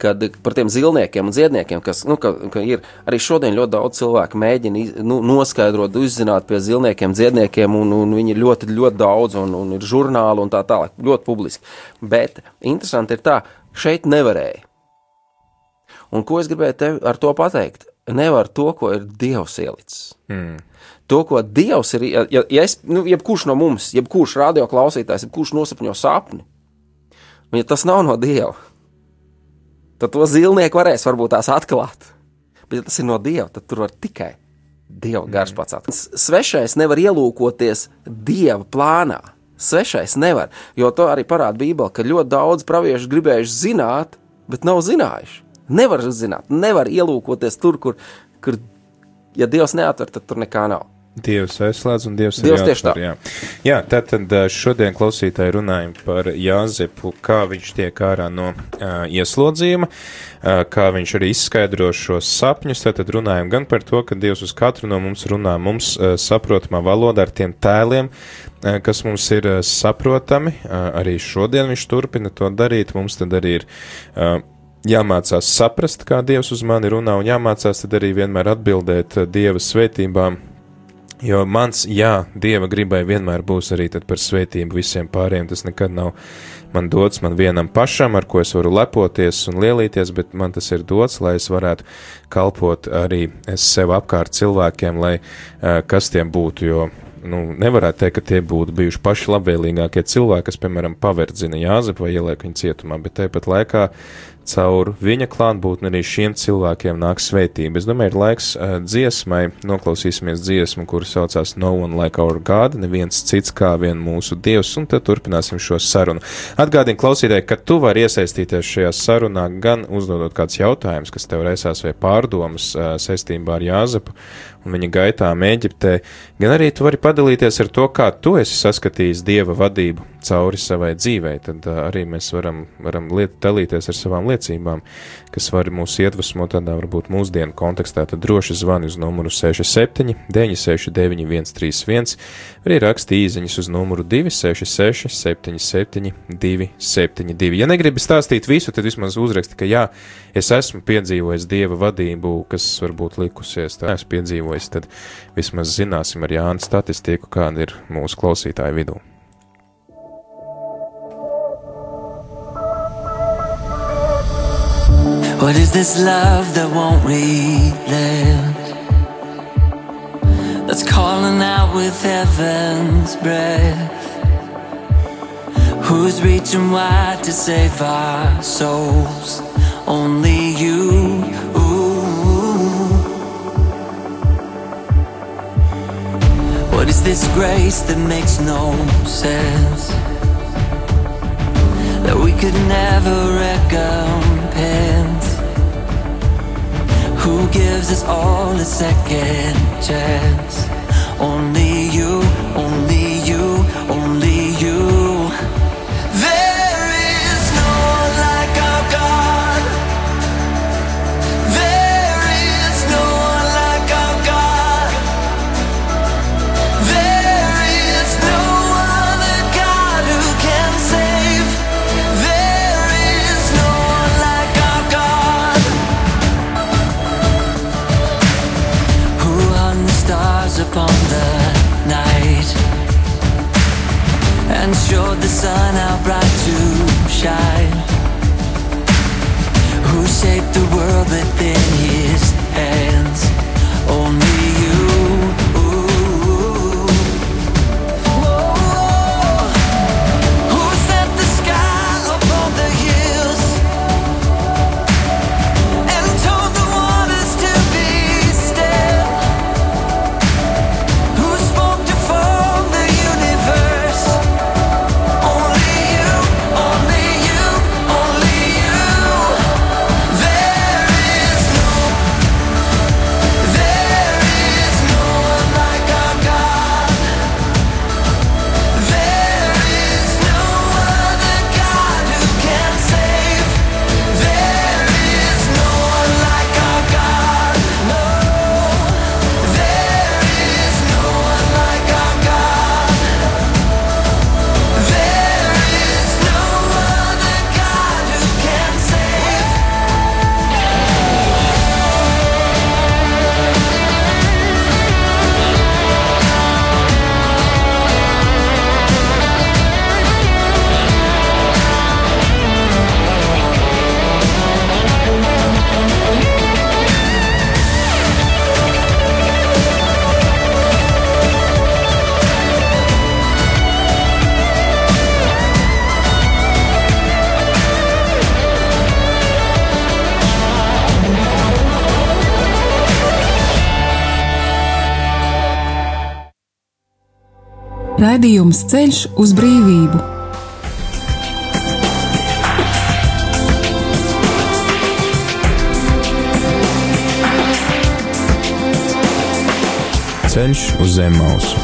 kad par tiem zilniekiem un ziedniekiem, kas, nu, ka, ka ir arī šodien ļoti daudz cilvēku mēģina iz- nu, noskaidrot, uzzināt pie zilniekiem, ziedniekiem, un, un viņi ir ļoti, ļoti daudz, un, un ir žurnāli un tā tālāk, ļoti publiski. Bet interesanti ir tā, šeit nevarēja. Un ko es gribēju tev ar to pateikt? Nevar to, ko ir Dievs ielicis. Mm. To, ko Dievs ir, ja, ja, es, nu, jebkurš no mums, jebkurš radio klausītājs, jebkurš nosapņo sapni, un ja tas nav no Dieva, tad to zilnieku varēs varbūt tās atklāt. Bet, ja tas ir no Dieva, tad tur var tikai Dieva gars pats atklāt. Svešais nevar ielūkoties Dieva plānā. Svešais nevar, jo to arī parāda Bībele, ka ļoti daudz praviešu gribējuši zināt, bet nav zinājuši. Nevar zināt, nevar ielūkoties tur, kur, kur ja Dievs neatver, tad tur nekā nav. Dievs aizslēdz un Dievs, Dievs ir jāatver, jā. Jā, tātad ā, šodien klausītāji runājam par Jāzepu, kā viņš tiek ārā no uh, ieslodzījuma, uh, kā viņš arī izskaidro šos sapņus, tātad runājam gan par to, ka Dievs uz katru no mums runā mums uh, saprotamā valodā ar tiem tēliem, uh, kas mums ir uh, saprotami, uh, arī šodien viņš turpina to darīt, mums tad arī ir uh, jāmācās saprast, kā Dievs uz mani runā, un jāmācās tad arī vienmēr atbildēt uh, Dieva svētībām, Jo mans jā, dieva gribai vienmēr būs arī par svētību visiem pārējiem. Tas nekad nav man dots man vienam pašam, ar ko es varu lepoties un lielīties, bet man tas ir dots, lai es varētu kalpot arī sev apkārt cilvēkiem, lai uh, kas tiem būtu. Jo nu, nevarētu teikt, ka tie būtu bijuši paši labvēlīgākie cilvēki, kas, piemēram, paverdzina Jāzepu vai ieliek viņu cietumā, bet tāpat laikā caur viņa klātbūtni arī šiem cilvēkiem nāk svētība. Es domāju, ir laiks uh, dziesmai, noklausīsimies dziesmu, kuru saucās No One Like Our God, neviens cits kā vien mūsu Dievs, un tad turpināsim šo sarunu. Atgādini klausītāji, ka tu vari iesaistīties šajā sarunā gan uzdodot kāds jautājums, kas tev reizās vai pārdomas uh, saistībā ar Jāzepu un viņa gaitām Eģiptē, gan arī tu vari padalīties ar to, kā tu esi saskatījis Dieva vadību cauri savai dzīvei. Tad uh, arī mēs varam, varam liet, dalīties ar savām liecībām, kas var mūs iedvesmot tādā varbūt mūsdienu kontekstā. Tad droši zvani uz numuru 67 969 131, vai arī raksti īziņas uz numuru 266 77 272. Ja negribi stāstīt visu, tad vismaz uzraksti, ka jā, es esmu piedzīvojis Dieva vadību, kas varbūt likusies, tā esmu piedzīvojis, tad vismaz zināsim ar Jānu statistiku, kāda ir mūsu klausītāju vidū. What is this love that won't relent? That's calling out with heaven's breath. Who's reaching wide to save our souls? Only you. What is this grace that makes no sense? That we could never recompense. Who gives us all a second chance? Only you, only Raidījums Ceļš uz brīvību. Ceļš uz zem mausu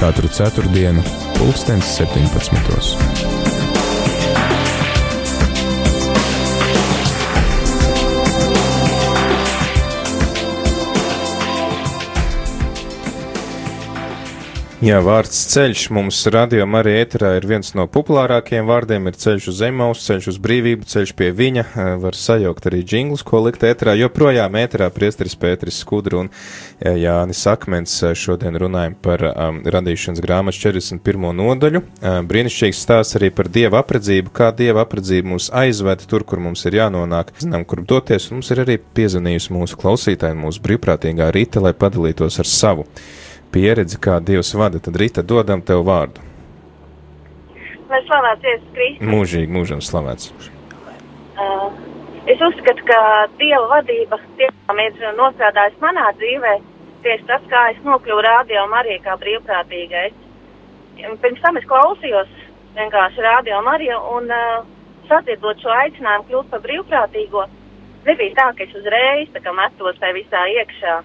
katru ceturtdienu, pulkstens 17. Jā, vārds ceļš mums radio arī ēterā ir viens no populārākajiem vārdiem, ir ceļš uz zemaus, ceļš uz brīvību, ceļš pie viņa, var sajaukt arī džinglus, ko likt ēterā, joprojām ēterā priesteris Pēteris Skudru un Jānis Akmens šodien runājam par um, radīšanas grāmatas 41. nodaļu. Uh, brīnišķīgs stāsts arī par dieva apredzību, kā dieva apredzība mūs aizved tur, kur mums ir jānonāk, zinām, kur doties, un mums ir arī piezvanījusi mūsu klausītāji, mūsu brīvprātīgā Rīta, lai padalītos ar savu pieredzi, kā Dievs vada, tad Rīta dodam tev vārdu. Lai slavēts Jēzus Kristus. Mūžīgi, mūžam slavēts. Uh, es uzskatu, ka Dieva vadība tiešām ir nostrādājusi manā dzīvē. Tieši tas, kā es nokļuvu rādio Mariju kā brīvprātīgais. Pirms tam es klausījos vienkārši rādio Mariju un uh, sadzirdot šo aicinājumu kļūt par brīvprātīgo. Nebija tā, ka es uzreiz tā kā metos tajā visā iekšā.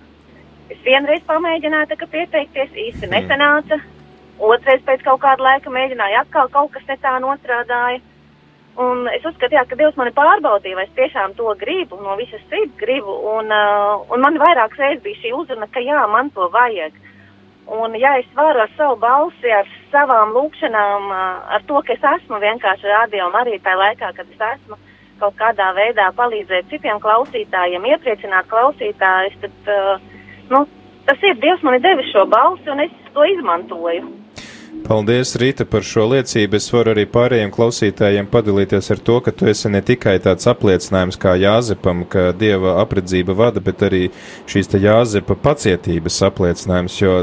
Es vienreiz pamēģināju pieteikties, īsti nesanāca. Otrais pēc kaut kāda laika mēģināju atkal kaut kas ne tā nostrādāja. Un es uzskatu, jā, ka Dievs mani pārbaudīja, vai es tiešām to gribu, no visas sirds gribu. Un, uh, un man vairākas reizes bija šī uzruna, ka jā, man to vajag. Un ja es varu ar savu balsi, ar savām lūkšanām, uh, ar to, ka es esmu vienkārši rādījuma arī tajā laikā, kad es esmu kaut kādā veidā palīdzēt citiem klausītājiem, iepriecināt klausītājus, tad, uh, nu, tas ir Dievs man ir devis šo balsi un es to izmantoju. Paldies, Rīta, par šo liecību. Es varu arī pārējiem klausītājiem padalīties ar to, ka tu esi ne tikai tāds apliecinājums kā Jāzepam, ka Dieva apredzība vada, bet arī šīs te Jāzepa pacietības apliecinājums, jo,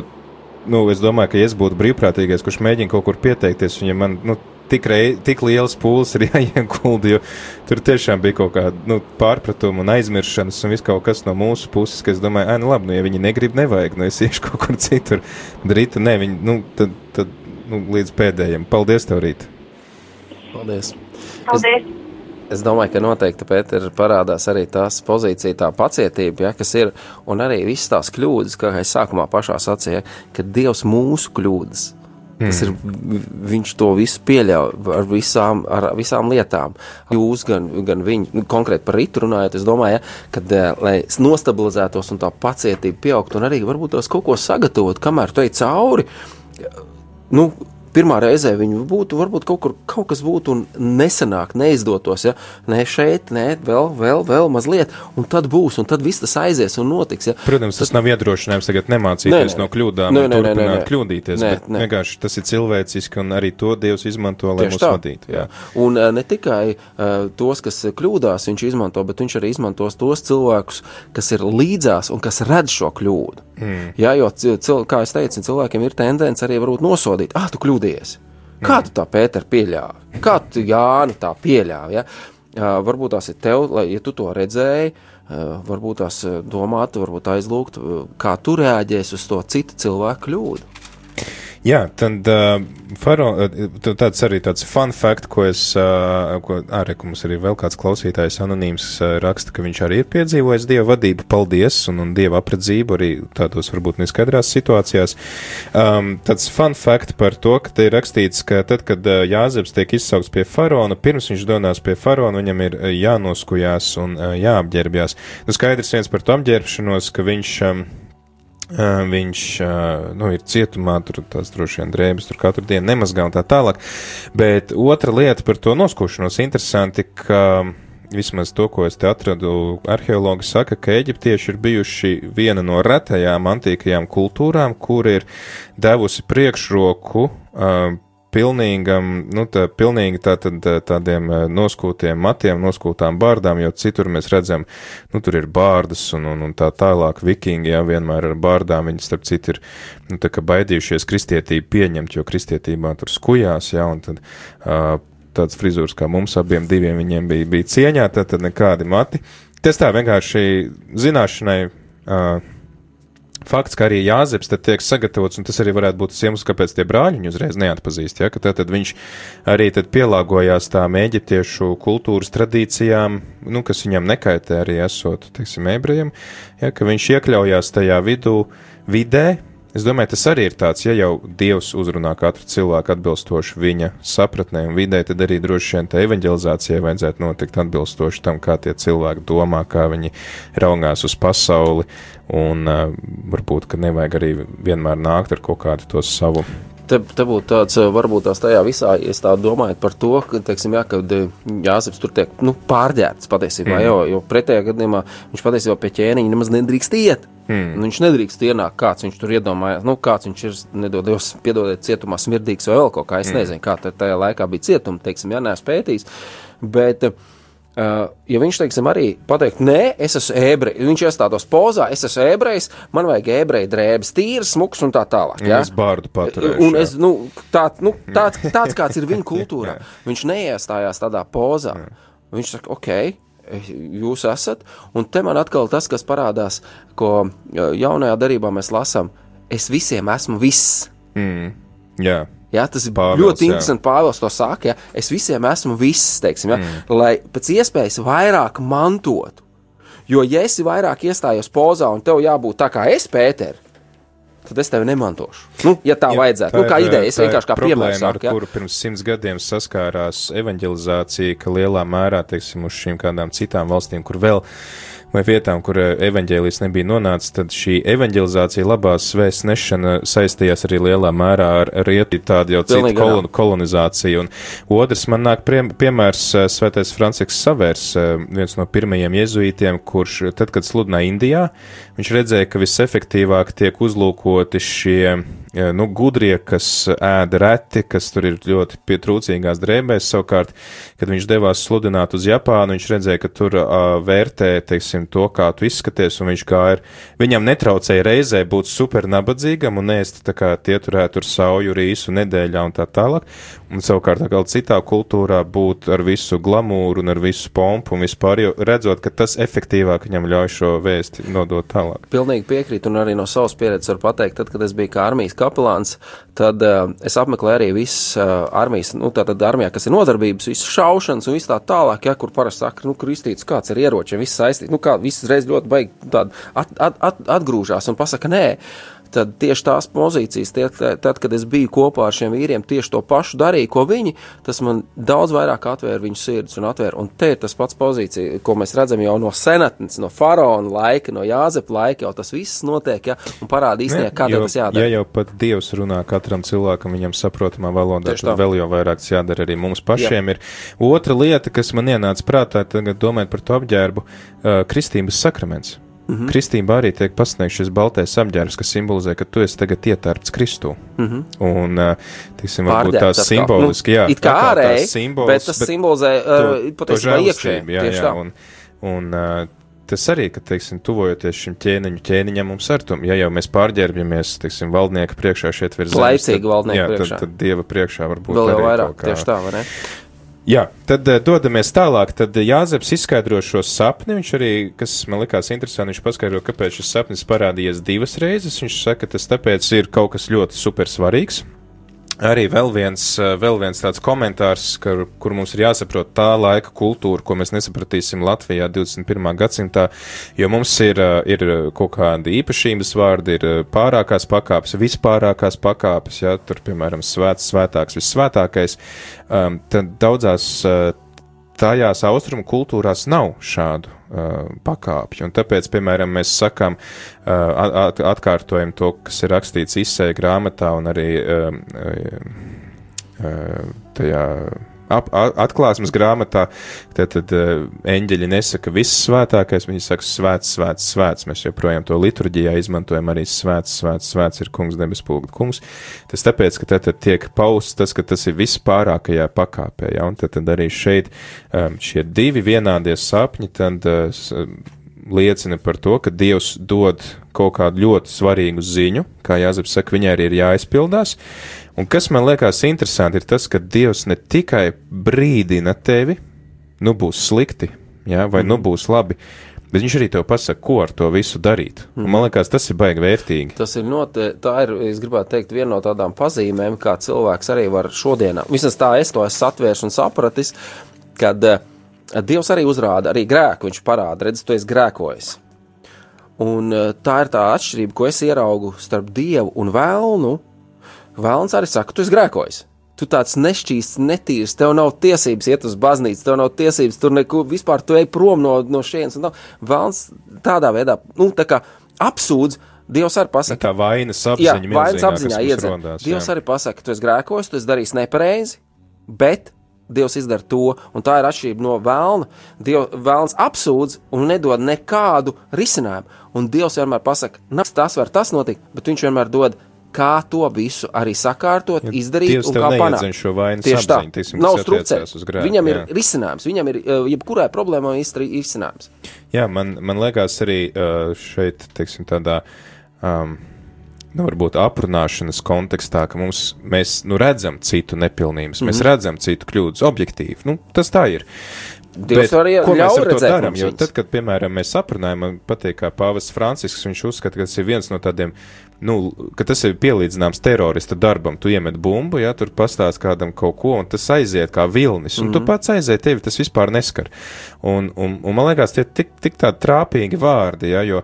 nu, es domāju, ka ja es būtu brīvprātīgais, kurš mēģina kaut kur pieteikties, un ja man, nu, tik, rei, tik liels pūles ir jāiegulda, jo tur tiešām bija kaut kāda nu, pārpratuma un aizmiršanas un viss kaut kas no mūsu puses, ka es domāju, ah, nu labi, nu, ja viņi negrib, nevajag, nu es iešu kaut kur citur. Rīta, nē, viņi, nu, tad, tad nu, līdz pēdējiem. Paldies, tev, Rīt! Paldies! Paldies! Es... Es domāju, ka noteikti Pēter parādās arī tās pozīcija, tā pacietība, ja, kas ir, un arī visas tās kļūdas, kā es sākumā pašā sacīju, ka Dievs mūsu kļūdas, Tas ir, viņš to visu pieļauj ar visām, ar visām lietām. Jūs, gan, gan viņi, nu, konkrēti par rītu runājot, es domāju, ja, kad, lai nostabilizētos un tā pacietība pieaugtu, un arī varbūt tās kaut ko sagatavot, kamēr tu ej cauri, nu, pirmā reizē viņi būtu, varbūt kaut kur kaut kas būtu nesenāk, neizdotos, ja ne šeit, ne vēl, vēl, vēl mazliet, un tad būs, un tad viss tas aizies un notiks. Ja. Protams, tas, tas nav iedrošinājums tagad nemācīties nē, nē. no kļūdām, nē, nē, nē, nē, nē. kļūdīties, nē, nē. vienkārši tas ir cilvēciski, un arī to Dievs izmanto, lai Tieši mūs tā. vadītu. Jā. Un uh, ne tikai uh, tos, kas kļūdās, viņš izmanto, bet viņš arī izmantos tos cilvēkus, kas ir līdzās un kas redz šo kļūdu. Mm. Jā, jo, cil, kā es teicu, cilvēkiem ir tendence arī varbūt nosodīt, ah, tu kļūdījies. Kā tu tā, Pēter, pieļāvi? Kā tu, Jāni, tā pieļāvi? Ja? Uh, varbūt tās ir tev, lai, ja tu to redzēji, uh, varbūt tās domāt, varbūt aizlūgt, uh, kā tu reaģēsi uz to citu cilvēku kļūdu. Jā, tad uh, faro, tāds arī tāds fun fact, ko es, uh, ko arī, mums arī vēl kāds klausītājs anonīms uh, raksta, ka viņš arī ir piedzīvojis dieva vadību, paldies, un, un dieva apredzību arī tādos varbūt neskaidrās situācijās. Um, tāds fun fact par to, ka te ir rakstīts, ka tad, kad uh, Jāzeps tiek izsaukts pie faraona, pirms viņš donās pie faraona, viņam ir jānoskujās un uh, jāapģērbjās. Nu, skaidrs viens par to apģērbšanos, ka viņš. Um, Viņš nu, ir cietumā, tur tās droši vien drēbes, tur katru dienu nemazgā un tā tālāk. Bet otra lieta par to noskūšanos interesanti, ka vismaz to, ko es te atradu, arheologi saka, ka eģiptieši ir bijuši viena no retajām antīkajām kultūrām, kur ir devusi priekšroku uh, pilnīgam, nu, tā, pilnīgi tā, tad, tādiem noskūtiem matiem, noskūtām bārdām, jo citur mēs redzam, nu, tur ir bārdas un, un, un tā tālāk vikingi, jā, vienmēr ar bārdām, viņi starp citu ir, nu, tā kā baidījušies kristietību pieņemt, jo kristietībā tur skujās, jā, un tad, uh, tāds frizūrs kā mums abiem diviem viņiem bija, bija cieņā, tad, tad nekādi mati. Tas tā vienkārši zināšanai, uh, fakts, ka arī Jāzeps tiek sagatavots, un tas arī varētu būt tas iemesls, kāpēc tie brāļi viņu uzreiz neatpazīst, ja, tad, tad viņš arī tad pielāgojās tām eģiptiešu kultūras tradīcijām, nu, kas viņam nekaitē arī esot, teiksim, ebrejiem, ja, ka viņš iekļaujās tajā vidū, vidē, Es domāju, tas arī ir tāds, ja jau Dievs uzrunā katru cilvēku atbilstoši viņa sapratnē un vidē, tad arī droši vien tā evanģelizācijai vajadzētu notikt atbilstoši tam, kā tie cilvēki domā, kā viņi raugās uz pasauli, un uh, varbūt, ka nevajag arī vienmēr nākt ar kaut kādu to savu Te, te būtu tāds, eh, varbūt tās tajā visā, ja tā domājat par to, ka, teiksim, jā, kad eh, Jāzeps tur tiek nu, pārģērbts patiesībā, mm. jo, jo pretējā gadījumā viņš patiesībā pie ķēniņa nemaz nedrīkst iet. Mm. Viņš nedrīkst ienākt, kāds viņš tur iedomājās, nu, kāds viņš ir, nedod Dievs, piedodiet, cietumā smirdīgs vai vēl kaut kā, es mm. nezinu, kā tajā laikā bija cietuma, teiksim, jā, neesmu pētījis, bet Uh, ja viņš, teiksim, arī pateikt, nē, es esmu ebrejs, viņš iestātos pozā, es esmu ebrejs, man vajag ebreju drēbes, tīrs, smuks un tā tālāk. Ja? Es bārdu paturēšu. Un es, nu, tā, nu, tāds, tāds, kāds ir viņa kultūrā, viņš neiestājās tādā pozā. Viņš saka, ok, jūs esat, un te man atkal tas, kas parādās, ko jaunajā darībā mēs lasām, es visiem esmu viss. Mm. Jā. Ja, tas ir Pāvils, ļoti interesanti. Pāvils to saka. Ja, es visiem esmu viss, teiksim, ja, mm. lai pēc iespējas vairāk mantotu. Jo, ja esi vairāk iestājies pozā un tev jābūt tā kā es, Pēter, tad es tevi nemantošu. Nu, ja tā Jā, vajadzētu, tā nu, kā ir, ideja, es vienkārši kā piemēru saku. Ja? Kuru pirms simts gadiem saskārās evanģelizācija, ka lielā mērā, teiksim, uz šīm kādām citām valstīm, kur vēl vai vietām, kur eh, evaņģēlijs nebija nonācis, tad šī evaņģelizācija, labās svēsts nešana saistījās arī lielā mērā ar rietu tādu jau citu kolon, kolonizāciju. Un otrs man nāk prie, piemērs eh, svētais Francisks Savērs, eh, viens no pirmajiem jezuītiem, kurš tad, kad sludināja Indijā, viņš redzēja, ka visefektīvāk tiek uzlūkoti šie nu, gudrie, kas ēda reti, kas tur ir ļoti pietrūcīgās drēbēs. Savukārt, kad viņš devās sludināt uz Japānu, viņš redzēja, ka tur uh, vērtē, teiksim, to, kā tu izskaties, un viņš kā ir, viņam netraucēja reizē būt super nabadzīgam un ēst tā kā tie turētu tur sauju rīsu nedēļā un tā tālāk. Un savukārt, atkal citā kultūrā būt ar visu glamūru un ar visu pompu un vispār, jo redzot, ka tas efektīvāk viņam ļauj šo vēsti nodot tālāk. Pilnīgi piekrītu, un arī no savas pieredzes varu pateikt, tad, kad es biju kā armijas kapelāns, tad uh, es apmeklēju arī visas uh, armijas, nu, tātad armijā, kas ir nodarbības, visas šaušanas un viss tā tālāk, ja, kur parasti saka, nu, kristīts, kāds ir ieroči, viss saistīts, nu, kā visas reiz ļoti baigi tādu at, at, at, atgrūžās un pasaka, nē tad tieši tās pozīcijas, tie, tad, kad es biju kopā ar šiem vīriem, tieši to pašu darīju, ko viņi, tas man daudz vairāk atvēra viņu sirdis un atvēra. Un te ir tas pats pozīcija, ko mēs redzam jau no senatnes, no faraona laika, no Jāzepa laika, jau tas viss notiek, ja, un parāda īstenībā, kādā tas jādara. Ja jau pat Dievs runā katram cilvēkam viņam saprotamā valodā, tad vēl jau vairāk tas jādara arī mums pašiem. Jā. Ir otra lieta, kas man ienāca prātā, tagad domājot par to apģērbu, uh, kristības sakraments. Mm -hmm. Kristība arī tiek pasniegts šis baltais apģērbs, kas simbolizē, ka tu esi tagad ietērpts Kristū. Mm -hmm. Un, tiksim, varbūt tās simboliski, nu, jā. It kā ārēji, simbols, bet tas bet simbolizē uh, patiesībā iekšēji. Jā, jā, tā. un, un uh, tas arī, ka, teiksim, tuvojoties šim ķēniņu, ķēniņam mums ar tum, ja jau mēs pārģērbjamies, teiksim, valdnieka priekšā šeit virs zemes. Laicīgi valdnieka jā, priekšā. Tad, tad dieva priekšā varbūt. Vēl jau vairāk, tieši tā, vai ne? Jā, tad uh, dodamies tālāk. Tad Jāzeps izskaidro šo sapni. Viņš arī, kas man likās interesanti, viņš paskaidro, kāpēc šis sapnis parādījies divas reizes. Viņš saka, tas tāpēc ir kaut kas ļoti super svarīgs. Arī vēl viens, eh, vēl viens tāds komentārs, kur, kur mums ir jāsaprot tā laika kultūra, ko mēs nesapratīsim Latvijā 21. gadsimtā, jo mums ir, eh, ir kaut kādi īpašības vārdi, ir eh, pārākās pakāpes, vispārākās pakāpes, ja tur, piemēram, svēts, svētāks, vissvētākais, um, tad daudzās uh, tajās austrumu kultūrās nav šādu uh, pakāpju. Un tāpēc, piemēram, mēs sakām, uh, at, atkārtojam to, kas ir rakstīts izsēja grāmatā un arī uh, uh, tajā ap, atklāsmes grāmatā, tad, tad uh, eņģeļi nesaka viss svētākais, viņi saka svēts, svēts, svēts. Mēs joprojām to liturģijā izmantojam arī svēts, svēts, svēts ir kungs, debes pulga kungs. Tas tāpēc, ka tad, tad tiek pausts tas, ka tas ir vispārākajā pakāpē, ja, un tad, tad arī šeit um, šie divi vienādie sapņi, tad uh, liecina par to, ka Dievs dod kaut kādu ļoti svarīgu ziņu, kā Jāzeps saka, viņai arī ir jāizpildās, Un kas man liekas interesanti, ir tas, ka Dievs ne tikai brīdina tevi, nu būs slikti, jā, vai nu mhm. būs labi, Bet viņš arī tev pasaka, ko ar to visu darīt. Mm. Un man liekas, tas ir baigi vērtīgi. Tas ir note, tā ir, es gribētu teikt, viena no tādām pazīmēm, kā cilvēks arī var šodienā, vismaz tā es to esmu atvērš un sapratis, kad uh, Dievs arī uzrāda, arī grēku viņš parāda, redz, tu esi grēkojis. Un uh, tā ir tā atšķirība, ko es ieraugu starp Dievu un Vēlnu. Vēlns arī saka, tu esi grēkojis. Tu tāds nešķīsts, netīrs, tev nav tiesības iet uz baznīcu, tev nav tiesības tur neko vispār, tu ej prom no, no šejienes. Vēlns tādā veidā, nu, tā kā apsūdz, Dievs arī pasaka, Tā vainas Jā, apziņa, vainas milzīgā, apziņā rodās, Dievs jā. arī pasaka, tu esi grēkojis, tu esi darījis nepareizi, bet Dievs izdara to, un tā ir atšķirība no vēlna. Dievs vēlns apsūdz un nedod nekādu risinājumu. Un Dievs vienmēr pasaka, tas var tas notikt, bet viņš vienmēr dod, kā to visu arī sakārtot, Ja izdarīt un kā panākt. šo vainas Tieši tā, teiksim, nav strupceļš. Viņam ir jā. risinājums, viņam ir uh, jebkurai problēmai risinājums. Jā, man, man liekas arī uh, šeit, teiksim, tādā. Um, Nu, varbūt aprunāšanas kontekstā, ka mums, mēs nu, redzam citu nepilnības, mm -hmm. mēs redzam citu kļūdas objektīvi. Nu, tas tā ir. Dievs arī ko mēs ar to darām? Jo tad, kad, piemēram, mēs aprunājam, man patīk, kā Pāvests Francisks, viņš uzskata, ka tas ir viens no tādiem, nu, ka tas ir pielīdzināms terorista darbam. Tu iemet bumbu, ja tur pastāst kādam kaut ko, un tas aiziet kā vilnis, un mm -hmm. tu pats aiziet, tevi tas vispār neskar. Un, un, un man liekas, tie ir tik, tik tādi trāpīgi vārdi, ja, jo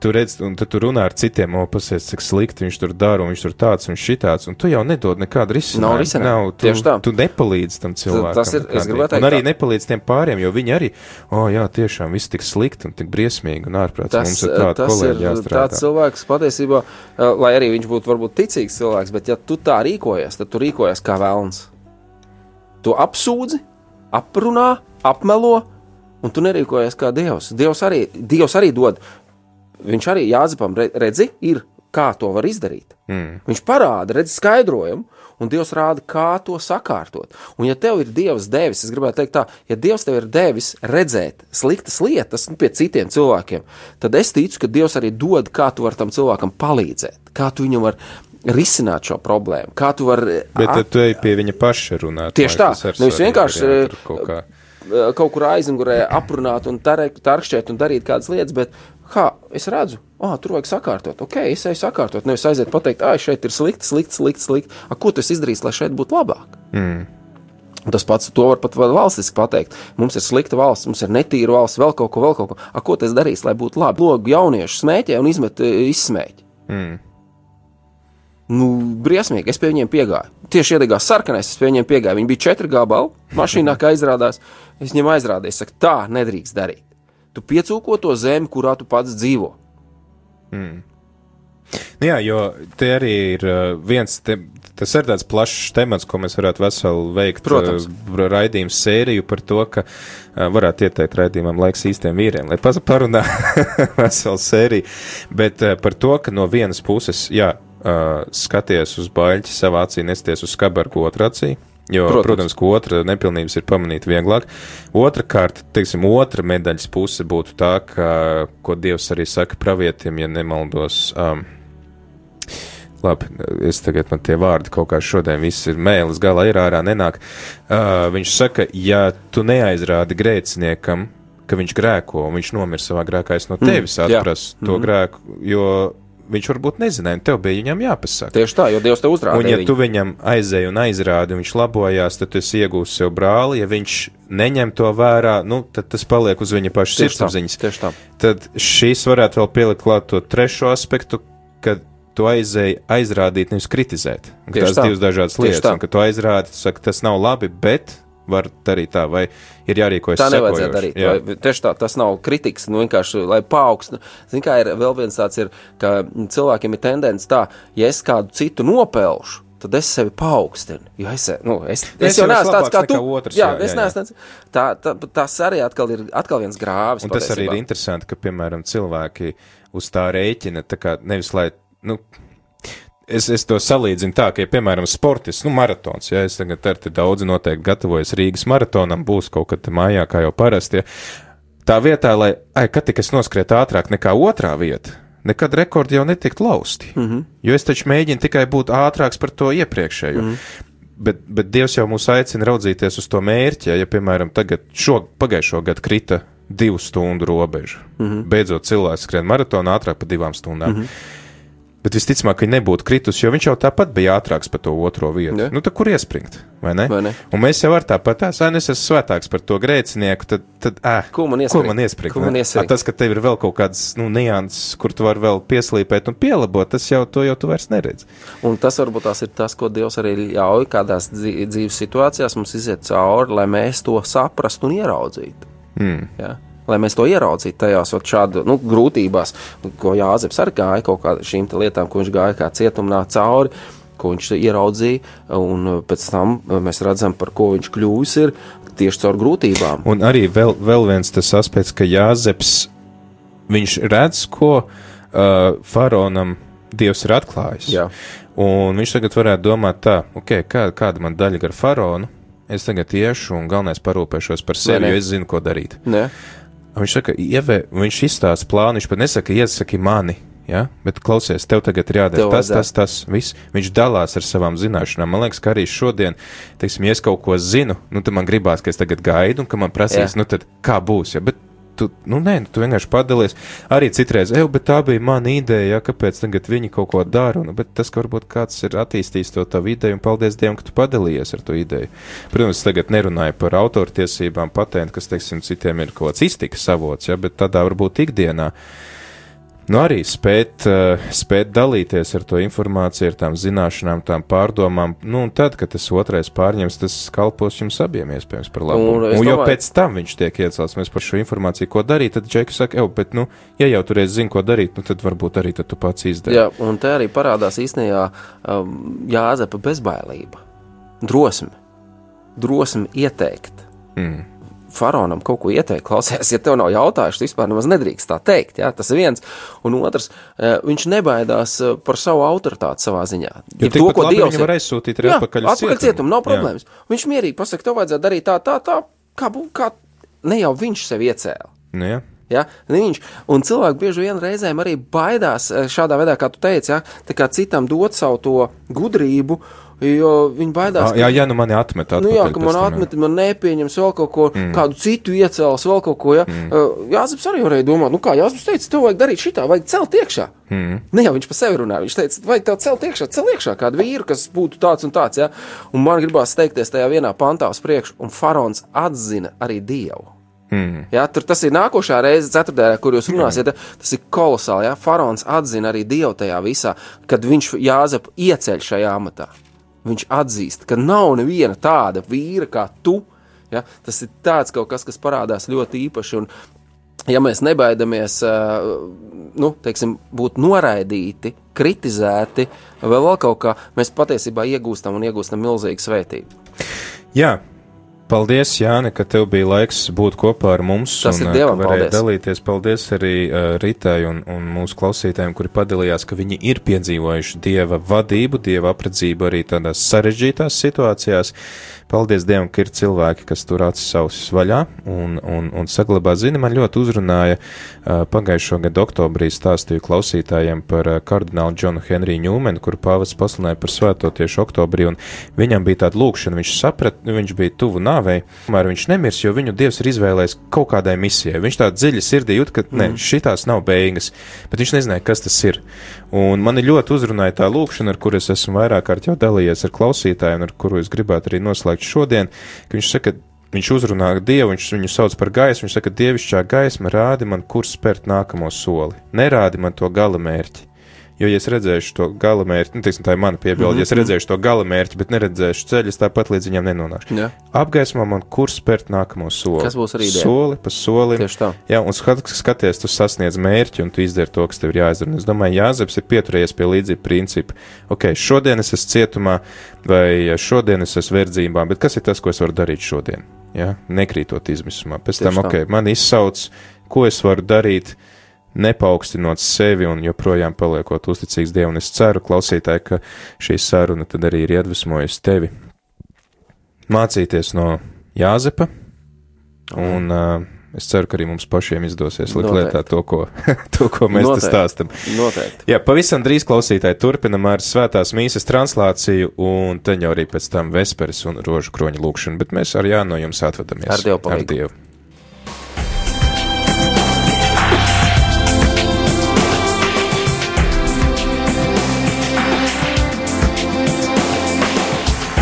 tu redz, un tad tu runā ar citiem, o, pasies, cik slikti viņš tur dara, un viņš tur tāds un šitāds, un tu jau nedod nekādu risinājumu. Nav risinājumu. Nav, tu, Tieši tā. tu nepalīdzi tam cilvēkam. tas ir- es gribētu teikt Un arī tā. nepalīdz tiem pāriem, jo viņi arī, o, oh, jā, tiešām viss tik slikti un tik briesmīgi un ārprāts. Tas, Mums ir tādi tas ir kolēģi jāstrādā. tāds cilvēks patiesībā, eh, lai arī viņš būtu varbūt ticīgs cilvēks, bet ja tu tā rīkojies, tad tu rīkojies kā vēlns. Tu apsūdzi, aprunā, apmelo, un tu nerīkojies kā dievs. Dievs arī, dievs arī dod. Viņš arī Jāzepam re- redzi, ir kā to var izdarīt. Mm. Viņš parāda, redz skaidrojumu, un Dievs rāda, kā to sakārtot. Un, ja tev ir Dievs devis, es gribētu teikt, tā, ja Dievs tev ir devis redzēt sliktas lietas nu, pie citiem cilvēkiem, tad es ticu, ka Dievs arī dod, kā tu vari tam cilvēkam palīdzēt, kā tu viņam vari risināt šo problēmu, kā tu vari Bet at- tu ej pie viņa paša runāt. Tieši tā. Nevis svarīgi vienkārši, eh, kaut kā. eh, kaut kur aizmugurē aprunāt un tarkšķēt un darīt kādas lietas, bet kā es redzu, ah, tur vajag sakārtot. Ok, es eju sakārtot. Nevis aiziet pateikt, ah, šeit ir slikti, slikti, slikti. slikti. A, ko tu esi izdarījis, lai šeit būtu labāk? Mm. Tas pats to var pat valstiski pateikt. Mums ir slikta valsts, mums ir netīra valsts, vēl kaut ko, vēl kaut ko. A, ko tas darīs, lai būtu labi? Logu jauniešu smēķē un izmet eh, izsmēķi. Mm. Nu, briesmīgi, es pie viņiem piegāju. Tieši iedegās sarkanais, es pie viņiem piegāju. Viņi bija četri gabali, mašīnā, kā izrādās. Es viņiem aizrādīju, saku, tā nedrīkst darīt. Tu piecūko to zemi, kurā tu pats dzīvo. Nu Jā, jo te arī ir uh, viens, te, tas ir tāds plašs temats, ko mēs varētu veselu veikt. Protams. uh, Raidījumu sēriju par to, ka uh, varētu ieteikt raidījumam laiks īstiem vīriem, lai parunā veselu sēriju. Bet par to, ka no vienas puses, jā, skaties uz baļķi savā acī, nesties uz skabarku otrā acī. Jo, Protams. protams, ka otra nepilnības ir pamanīt vieglāk. Otrakārt, teiksim, otra medaļas puse būtu tā, ka, ko Dievs arī saka pravietim, ja nemaldos. Um, Labi, es tagad man tie vārdi kaut kā šodien viss ir mēlis, galā ir ārā nenāk. Uh, viņš saka, ja tu neaizrādi grēciniekam, ka viņš grēko un viņš nomira savā grēkā, es no tevis mm, atprasu to mm. grēku, jo viņš varbūt nezināja, un tev bija viņam jāpasaka. Tieši tā, jo Dievs te Un, uzrādīja. ja viņu. tu viņam aizēji un aizrādi, un viņš labojās, tad tu iegūsi sev brāli. Ja viņš neņem to vērā, nu, tad tas paliek uz viņa paša sirdsapziņas. tieši tā. Tad šīs varētu vēl pielikt klāt to trešo aspektu, kad tu aizēji aizrādīt, nevis kritizēt. Un Tās tā. divas dažādas Tieši lietas, tā. un ka tu aizrādi, tu saki, tas nav labi, bet var darīt tā, vai ir jārīkojas Tā nevajadzētu sekojoši. darīt. Jā. Vai, tieši tā, tas nav kritikas, nu vienkārši, lai paaugstinātu. Zini, kā ir vēl viens tāds, ir, ka cilvēkiem ir tendence tā, ja es kādu citu nopelšu, tad es sevi paaugstinu. Jo es, nu, es, es, Es es jau neesmu esmu tāds kā tu. otrs, jā, jā, es jā, neesmu tāds. Tā, tā, tas arī atkal ir atkal viens grāvis. Un tas arī ir patiesībā. interesanti, ka, piemēram, cilvēki uz tā rēķina, tā kā nevis lai, nu, es, es to salīdzinu tā, ka, ja, piemēram, sportists, nu, maratons, ja es tagad ar te daudzi noteikti gatavojas Rīgas maratonam, būs kaut kad mājā, kā jau parasti, ja, tā vietā, lai, ai, kad tik es noskrietu ātrāk nekā otrā vieta, nekad rekordi jau netikt lausti, mm -hmm. jo es taču mēģinu tikai būt ātrāks par to iepriekšējo. Mm -hmm. Bet, bet Dievs jau mūs aicina raudzīties uz to mērķi. Ja, piemēram, tagad šo pagājušo gadu krita divu stundu robežu. Mm. -hmm. Beidzot, cilvēks skrien maratonu ātrāk par divām stundām. Mm -hmm. Bet visticamāk, ka nebūtu kritus, jo viņš jau tāpat bija ātrāks par to otro vietu. Ja. Nu, tad kur iespringt? Vai ne? Vai ne? Un mēs jau ar tāpat esam, es esmu svētāks par to grēcinieku, tad, tad ā, Ko man Ko iespringt? man iespringt? Ko man iespringt? Tas, ka tev ir vēl kaut kāds nu, nianses, kur tu vari vēl pieslīpēt un pielabot, tas jau to jau tu vairs neredzi. Un tas varbūt tās ir tas, ko Dievs arī ļauj kādās dzī- dzīves situācijās mums iziet cauri, lai mēs to saprastu un ieraudzītu. Mm. Ja? Lai mēs to ieraudzītu tajās šādu nu, grūtībās, ko Jāzeps arī gāja kaut kādām šīm lietām, ko viņš gāja kā cietumnā cauri, ko viņš ieraudzīja, un pēc tam mēs redzam, par ko viņš kļūs ir tieši caur grūtībām. Un arī vēl, vēl viens tas aspekts, ka Jāzeps, viņš redz, ko uh, faraonam Dievs ir atklājis. Jā. Un viņš tagad varētu domāt tā, ok, kā, kāda man daļa gar faraonu, es tagad iešu un galvenais parūpēšos par sevi, ne. jo es zinu, ko darīt. Ne? Viņš saka, ievē, viņš izstāsta plānu, viņš pat nesaka, iesaki mani. Ja? Bet klausies, tev tagad ir jādara Tev tas, tas, tas, viss. Viņš dalās ar savām zināšanām. Man liekas, ka arī šodien, teiksim, ja es kaut ko zinu, nu, tad man gribās, ka es tagad gaidu, un ka man prasīs, Jā. nu, tad kā būs. Ja? Bet tu, nu, nē, nu, tu vienkārši padalies. Arī citreiz, ej, bet tā bija mana ideja, ja? kāpēc tagad viņi kaut ko dara. Un, bet tas, ka varbūt kāds ir attīstījis to tavu ideju, un paldies Dievam, ka tu padalījies ar to ideju. Protams, tagad nerunāju par autortiesībām, patentu, kas, teiksim, citiem ir kaut kāds iztikas avots, ja? bet tādā varbūt ikdienā. Nu, arī spēt, uh, spēt dalīties ar to informāciju, ar tām zināšanām, tām pārdomām. Nu, un tad, kad tas otrais pārņems, tas kalpos jums abiem iespējams par labu. Un Un, es un, domāju- pēc tam viņš tiek iecelts, mēs par šo informāciju, ko darīt, tad Džeks saka, jau, bet, nu, ja jau tur zini, ko darīt, nu, tad varbūt arī tad tu pats izdari. Jā, un te arī parādās īstenībā um, jāzepa bezbailība, drosme, drosme ieteikt. Mm. Faraonam kaut ko ieteikt, klausies, ja tev nav jautājuši, tu vispār nemaz nedrīkst tā teikt. Jā, tas ir viens. Un otrs, eh, viņš nebaidās eh, par savu autoritāti savā ziņā. Jo Ja tikpat labi viņu var aizsūtīt arī Jā, atpakaļ atpakaļ cietumu, nav Jā. problēmas. Viņš mierīgi pasaka, tev vajadzētu darīt tā, tā, tā, kā, kā ne jau viņš sev iecēla. Nu, jā. Ja? Viņš, un cilvēki bieži vien reizēm arī baidās eh, šādā veidā, kā tu teici, ja? tā kā citam dot savu to gudrību, jo viņi baidās. Ah, jā, jā, nu mani atmet. Nu jā, ka man jā. atmet, man nepieņems vēl kaut ko, mm. kādu citu iecels, vēl kaut ko. Ja? Mm. Uh, Jānis arī varēja domāt, nu kā Jānis teica, tev vajag darīt šitā, vajag celt iekšā. Mm. Ne jau viņš par sevi runā, viņš teica, vajag tev celt iekšā, cel iekšā kādu vīru, kas būtu tāds un tāds. Ja? Un man gribās steigties tajā vienā pantā uz priekšu, un faraons atzina arī Dievu. Mm. Ja, tur tas ir nākošā reize, ceturtajā, kur jūs runāsiet. Tas ir kolosāli. Ja? Faraons atzina arī Dievu tajā visā, kad viņš Jāzepu ieceļ šajā amatā. Viņš atzīst, ka nav neviena tāda vīra kā tu. Ja? Tas ir tāds kaut kas, kas parādās ļoti īpaši. Un, ja mēs nebaidamies nu, teiksim, būt noraidīti, kritizēti, vai vēl kaut kā, mēs patiesībā iegūstam un iegūstam milzīgu svētību. Jā. Paldies, Jāni, ka tev bija laiks būt kopā ar mums. Tas un, ir uh, Dievam, paldies. dalīties. Paldies arī uh, Ritai un, un mūsu klausītājiem, kuri padalījās, ka viņi ir piedzīvojuši Dieva vadību, Dieva apredzību arī tādās sarežģītās situācijās. Paldies Dievam, ka ir cilvēki, kas tur acis ausis vaļā un, un, un saglabā zini. Man ļoti uzrunāja pagājušo gadu oktobrī stāstīju klausītājiem par kardinālu Džonu Henriju Ņūmenu, kuru pāvests pasludināja par svēto tieši oktobrī, un viņam bija tāda lūkšana, viņš saprata, viņš bija tuvu nāvei, tomēr viņš nemirs, jo viņu Dievs ir izvēlējis kaut kādai misijai. Viņš tā dziļi sirdī jūt, ka ne, šitās nav beigas, bet viņš nezināja, kas tas ir. Un mani ļoti uzrunāja tā lūkšana, ar kuru es esmu vairāk kārt jau dalījies ar klausītājiem, ar kuru es gribētu arī noslēgt šodien, ka viņš saka, Viņš uzrunā Dievu, viņš viņu sauc par gaismu. Viņš saka, Dievišķā gaisma rādi man, kur spērt nākamo soli. Nerādi man to gala mērķi. Jo, ja es redzēšu to gala mērķi, nu, teiksim, tā ir mana piebilde, mm -hmm. ja es redzēšu to gala mērķi, bet neredzēšu ceļu, es tāpat līdz viņam nenonākšu. Ja? Apgaismo man, kur spērt nākamo soli. Kas būs rītdien? Soli pa solim. Tieši tā. Jā, un skat, skaties, tu sasniedz mērķi un tu izdari to, kas tev ir jāizdara. Un es domāju, Jāzeps ir pieturējies pie līdzīga principa. Ok, šodien es esmu cietumā, vai šodien es esmu verdzībā, bet kas ir tas, ko es varu darīt šodien? Jā, nekrītot izmisumā. Pēc Tieši tam, tā. ok, man izsauc, ko es varu darīt, nepaukstinot sevi un joprojām paliekot uzticīgs Dievam. Un es ceru, klausītāji, ka šī saruna tad arī ir iedvesmojusi tevi mācīties no Jāzepa. Un uh, es ceru, ka arī mums pašiem izdosies likt lietā to, ko, to, ko mēs te Noteikti. stāstam. Noteikti. Jā, pavisam drīz klausītāji turpinam ar svētās mīsas translāciju, un te jau arī pēc tam vesperes un rožu kroņa lūkšanu, bet mēs ar Jānu no jums atvadamies. Ar Dievu palīdzību.